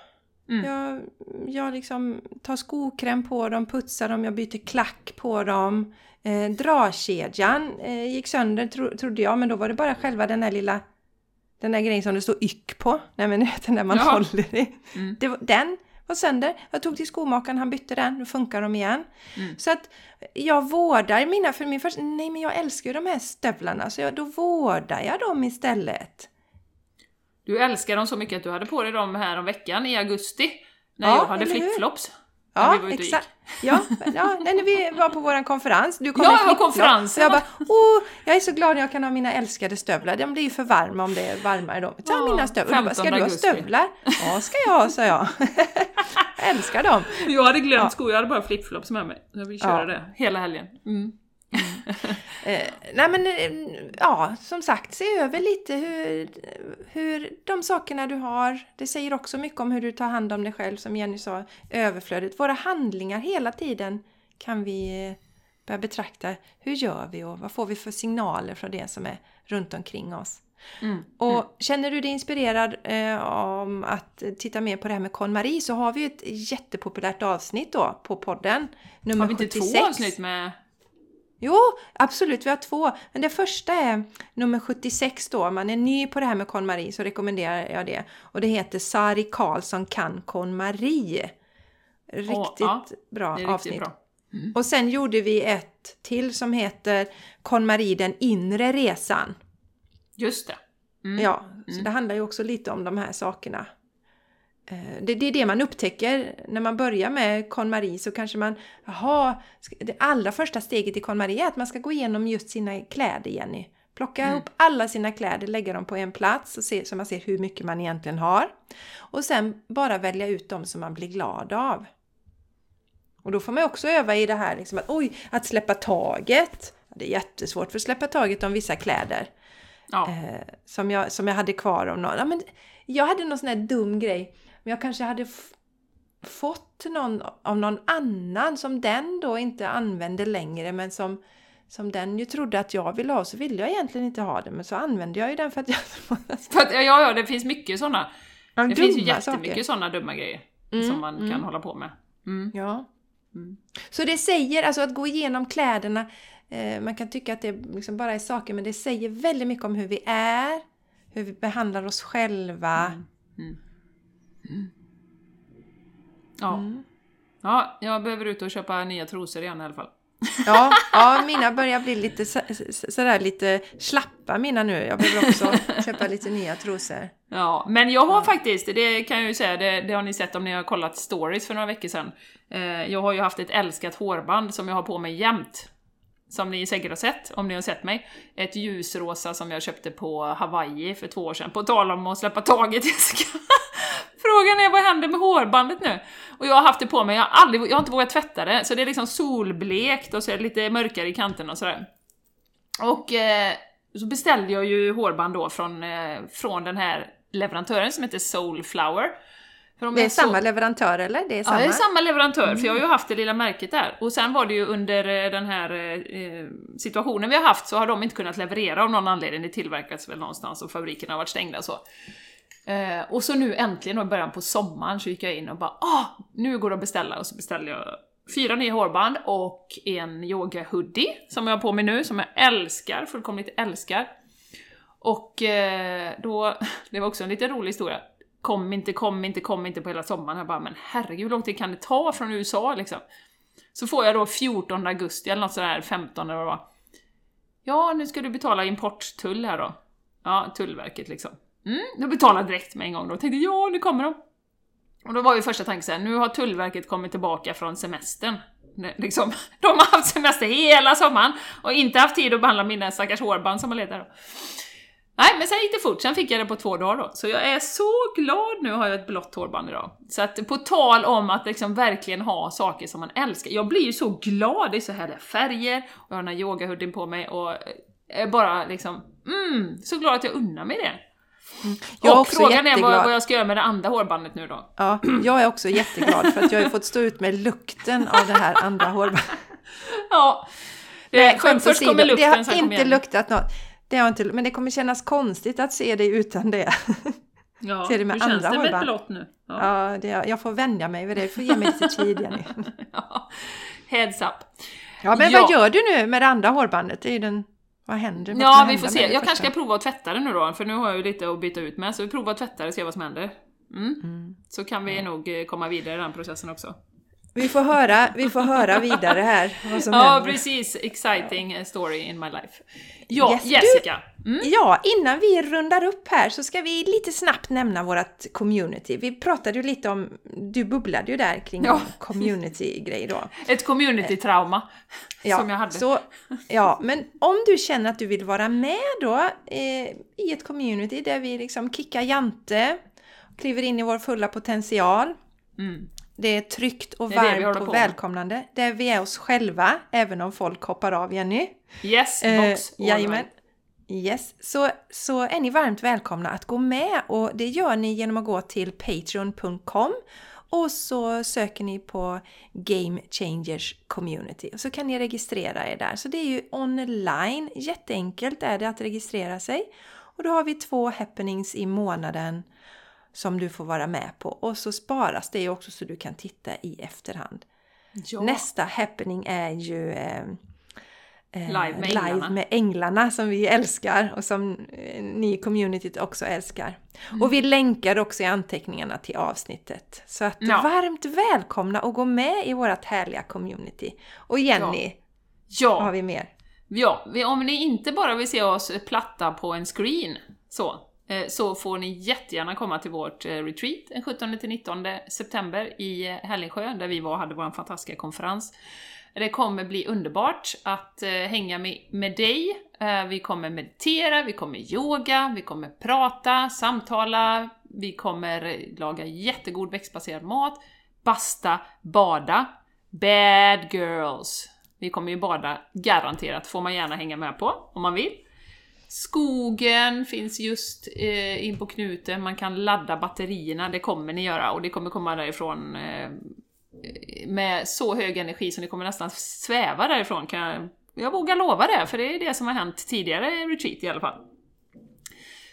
Speaker 1: Mm. Jag, jag liksom tar skokräm på dem, putsar dem, jag byter klack på dem. Eh, dragkedjan eh, gick sönder tro, trodde jag men då var det bara själva den där lilla den där grejen som det står yck på. Nej men den där man ja. håller i. Mm. Det, den var sönder. Jag tog till skomakaren, han bytte den, nu funkar de igen. Mm. Så att jag vårdar mina, för min första, nej men jag älskar ju de här stövlarna så jag, då vårdar jag dem istället.
Speaker 2: Du älskar dem så mycket att du hade på dig dem här om veckan i augusti, när ja, jag hade flipflops.
Speaker 1: Ja, exakt. Ja, ja, när vi var på vår konferens. Du
Speaker 2: kom ja, med konferensen!
Speaker 1: Jag bara, oh, jag är så glad när jag kan ha mina älskade stövlar. De blir ju för varma om det är varmare då. Ta mina stövlar. Du bara, ska du ha stövlar? Ja, ska jag ha, sa jag. jag älskar dem.
Speaker 2: Jag hade glömt skor, jag hade bara flipflops med mig. Jag vill köra det hela helgen. Mm.
Speaker 1: Eh, nej men, eh, ja, som sagt, se över lite hur, hur de sakerna du har, det säger också mycket om hur du tar hand om dig själv, som Jenny sa, överflödet. Våra handlingar hela tiden kan vi eh, börja betrakta. Hur gör vi och vad får vi för signaler från det som är runt omkring oss? Mm, och mm. känner du dig inspirerad eh, om att titta mer på det här med KonMari så har vi ett jättepopulärt avsnitt då på podden.
Speaker 2: Nummer har vi inte 76. två avsnitt med
Speaker 1: Jo, absolut, vi har två. Men det första är nummer 76 då. Om man är ny på det här med KonMari så rekommenderar jag det. Och det heter Sari Karlsson kan KonMari. Riktigt oh, ja, bra riktigt avsnitt. Bra. Mm. Och sen gjorde vi ett till som heter KonMari den inre resan.
Speaker 2: Just det.
Speaker 1: Mm. Ja, så mm. det handlar ju också lite om de här sakerna. Eh, det, det, är det man upptäcker när man börjar med KonMari så kanske man, jaha, det allra första steget i KonMari är att man ska gå igenom just sina kläder, Jenny. Plocka mm. ihop alla sina kläder, lägga dem på en plats och se, så man ser hur mycket man egentligen har. Och sen bara välja ut dem som man blir glad av. Och då får man också öva i det här liksom att oj, att släppa taget. Det är jättesvårt för att släppa taget om vissa kläder. Ja. Eh, som, jag, som jag hade kvar om någon. Ja, men jag hade någon sån här dum grej. Men jag kanske hade fått någon av någon annan som den då inte använde längre men som, som den ju trodde att jag ville ha så ville jag egentligen inte ha det men så använde jag ju den för att jag...
Speaker 2: för att, ja, ja, det finns mycket sådana. Ja, det finns ju jättemycket sådana dumma grejer mm, som man mm. kan hålla på med. Mm.
Speaker 1: Ja. Mm. Så det säger alltså att gå igenom kläderna Eh, man kan tycka att det liksom bara är saker, men det säger väldigt mycket om hur vi är, hur vi behandlar oss själva.
Speaker 2: Ja.
Speaker 1: Mm.
Speaker 2: ja, jag behöver ut och köpa nya trosor igen i alla fall.
Speaker 1: Ja, ja mina börjar bli lite så- så- sådär lite slappa mina nu. Jag behöver också köpa lite nya trosor.
Speaker 2: Ja, men jag har faktiskt, det kan jag ju säga, det, det har ni sett om ni har kollat stories för några veckor sedan. Eh, jag har ju haft ett älskat hårband som jag har på mig jämt. Som ni säkert har sett, om ni har sett mig. Ett ljusrosa som jag köpte på Hawaii för två år sedan. På tal om att släppa taget Jessica. Frågan är vad händer med hårbandet nu? Och jag har haft det på mig, jag har, aldrig, jag har inte vågat tvätta det, så det är liksom solblekt och så är det lite mörkare i kanterna och sådär. Och eh, så beställde jag ju hårband då från, eh, från den här leverantören som heter Soulflower. De
Speaker 1: Det är
Speaker 2: så-
Speaker 1: samma leverantör eller? Det är
Speaker 2: Ja,
Speaker 1: samma?
Speaker 2: det är samma leverantör, för jag har ju haft det lilla märket där. Och sen var det ju under eh, den här eh, situationen vi har haft så har de inte kunnat leverera av någon anledning. Det tillverkats väl någonstans och fabrikerna har varit stängda så. Eh, och så nu äntligen i början på sommaren så gick jag in och bara ah, nu går det att beställa. Och så beställde jag fyra nya hårband och en yoga-hoodie som jag har på mig nu, som jag älskar, fullkomligt älskar. Och eh, då, det var också en lite rolig historia. Kom inte, kom inte, kom inte på hela sommaren. Jag bara, men herregud hur lång tid kan det ta från USA liksom? Så får jag då 14 augusti eller något sådär, 15 eller vad det var. Ja, nu ska du betala importtull här då. Ja, Tullverket liksom. Mm, då betalar direkt med en gång då. Tänkte ja, nu kommer de. Och då var ju första tanken såhär, nu har Tullverket kommit tillbaka från semestern. Liksom, de har haft semester hela sommaren och inte haft tid att behandla mina stackars hårband som har letat då. Nej, men sen gick det fort, sen fick jag det på två dagar då. Så jag är så glad nu har jag ett blått hårband idag. Så att på tal om att liksom verkligen ha saker som man älskar. Jag blir ju så glad, det är så härliga färger, och jag har den här yogahoodien på mig och är bara liksom, mm, så glad att jag unnar mig det.
Speaker 1: Jag
Speaker 2: och
Speaker 1: också
Speaker 2: frågan är vad,
Speaker 1: jätteglad.
Speaker 2: vad jag ska göra med det andra hårbandet nu då.
Speaker 1: Ja, jag är också jätteglad för att jag har fått stå ut med lukten av det här andra hårbandet.
Speaker 2: Ja. Det,
Speaker 1: Nej, skämt
Speaker 2: först kommer lukten,
Speaker 1: det har
Speaker 2: sen
Speaker 1: inte luktat något. Det har inte, men det kommer kännas konstigt att se dig utan det.
Speaker 2: Ja,
Speaker 1: ser det med
Speaker 2: hur känns
Speaker 1: andra
Speaker 2: det med ett blått nu? Ja.
Speaker 1: Ja, det, jag får vänja mig vid det. Du får ge mig lite tid, Jenny.
Speaker 2: Ja. Heads up.
Speaker 1: Ja, men
Speaker 2: Ja.
Speaker 1: vad gör du nu med det andra hårbandet? Det är den... Vad händer? Vad
Speaker 2: Ja, vi får se. Jag kanske ska prova att tvätta det nu då, för nu har jag ju lite att byta ut med. Så vi provar att tvätta det och se vad som händer. Mm. Så kan vi nog eh, komma vidare i den processen också.
Speaker 1: Vi får höra, vi får höra vidare här vad som
Speaker 2: Ja,
Speaker 1: händer.
Speaker 2: precis. Exciting eh, story in my life. Ja,
Speaker 1: Yes,
Speaker 2: Jessica. Mm.
Speaker 1: Ja, innan vi rundar upp här så ska vi lite snabbt nämna vårt community. Vi pratade ju lite om, du bubblade ju där kring
Speaker 2: Ja.
Speaker 1: community-grej då.
Speaker 2: Ett community-trauma som jag hade.
Speaker 1: Så, ja, men om du känner att du vill vara med då eh, i ett community där vi liksom kickar jante, kliver in i vår fulla potential.
Speaker 2: Mm.
Speaker 1: Det är tryggt och varmt och välkomnande. Där vi är oss själva, även om folk hoppar av Jenny.
Speaker 2: Yes,
Speaker 1: Eh,
Speaker 2: box.
Speaker 1: jajamän. Yes, så, så är ni varmt välkomna att gå med och det gör ni genom att gå till patreon.com och så söker ni på Game Changers Community och så kan ni registrera er där. Så det är ju online, jätteenkelt är det att registrera sig. Och då har vi två happenings i månaden som du får vara med på och så sparas det också så du kan titta i efterhand.
Speaker 2: Ja.
Speaker 1: Nästa happening är ju eh, eh,
Speaker 2: Live med änglarna.
Speaker 1: live med änglarna som vi älskar och som eh, ni i communityt också älskar.
Speaker 2: Mm.
Speaker 1: Och vi länkar också i anteckningarna till avsnittet. Så att
Speaker 2: Ja.
Speaker 1: varmt välkomna att gå med i vårt härliga community. Och Jenny, vad har
Speaker 2: Ja,
Speaker 1: vi mer?
Speaker 2: ja, om ni inte bara vill se oss platta på en screen så, Eh, så får ni jättegärna komma till vårt eh, retreat den 17-19 september i eh, Hällingsjö, där vi var och hade vår fantastiska konferens. Det kommer bli underbart att hänga med, med dig. Vi kommer meditera, vi kommer yoga, vi kommer prata, samtala, vi kommer laga jättegod växtbaserad mat, basta, bada. Bad girls! Vi kommer ju bada, garanterat, får man gärna hänga med på om man vill. Skogen finns just eh, in på knuten, man kan ladda batterierna, det kommer ni göra och det kommer komma därifrån eh, med så hög energi så ni kommer nästan sväva därifrån kan jag, jag vågar lova det, för det är det som har hänt tidigare retreat i alla fall.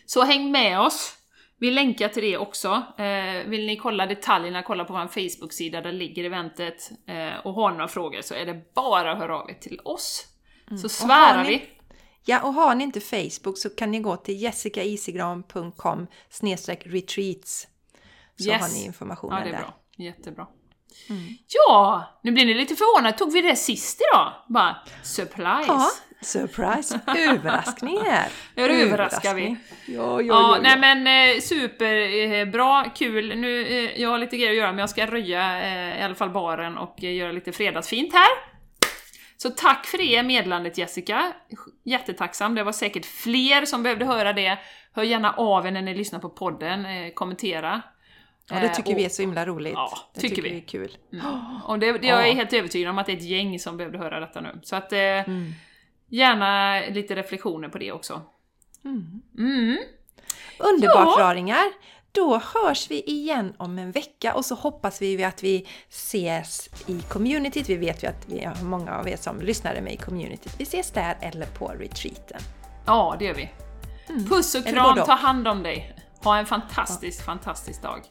Speaker 2: Så häng med oss! Vi länkar till det också. Eh, vill ni kolla detaljerna, kolla på vår Facebook-sida, där ligger eventet. Eh, och har några frågor så är det bara att höra av er till oss. Så svärar vi.
Speaker 1: Ja, och har ni inte Facebook så kan ni gå till jessicaisigran.com retreats. Så
Speaker 2: Yes.
Speaker 1: har ni informationen
Speaker 2: Ja, det är
Speaker 1: där.
Speaker 2: bra. Jättebra. Ja, nu blir ni lite förvånade. Tog vi det sist idag? Bara, surprise!
Speaker 1: Ja, surprise! Överraskning här!
Speaker 2: Nu överraskar vi.
Speaker 1: Ja, ja,
Speaker 2: Ja,
Speaker 1: ja,
Speaker 2: nej men eh, superbra, kul. Nu, eh, jag har lite grejer att göra men jag ska röja eh, i alla fall baren och göra lite fredagsfint här. Så tack för det meddelandet Jessica. Jättetacksam. Det var säkert fler som behövde höra det. Hör gärna av er när ni lyssnar på podden, eh, kommentera.
Speaker 1: Ja, det
Speaker 2: Eh,
Speaker 1: tycker
Speaker 2: och-
Speaker 1: vi är så himla roligt.
Speaker 2: Ja,
Speaker 1: det
Speaker 2: tycker vi.
Speaker 1: vi är kul.
Speaker 2: Och det, det, jag är helt övertygad om att det är ett gäng som behövde höra detta nu. Så att eh,
Speaker 1: Mm.
Speaker 2: gärna lite reflektioner på det också. Mm.
Speaker 1: Underbart
Speaker 2: Ja.
Speaker 1: raringar! Då hörs vi igen om en vecka och så hoppas vi att vi ses i communityt. Vi vet ju att vi har många av er som lyssnar är med i communityt. Vi ses där eller på retreaten.
Speaker 2: Ja, det gör vi. Puss och kram, ta hand om dig. Ha en fantastisk, fantastisk dag.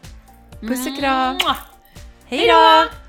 Speaker 1: Puss och kram! Hej då!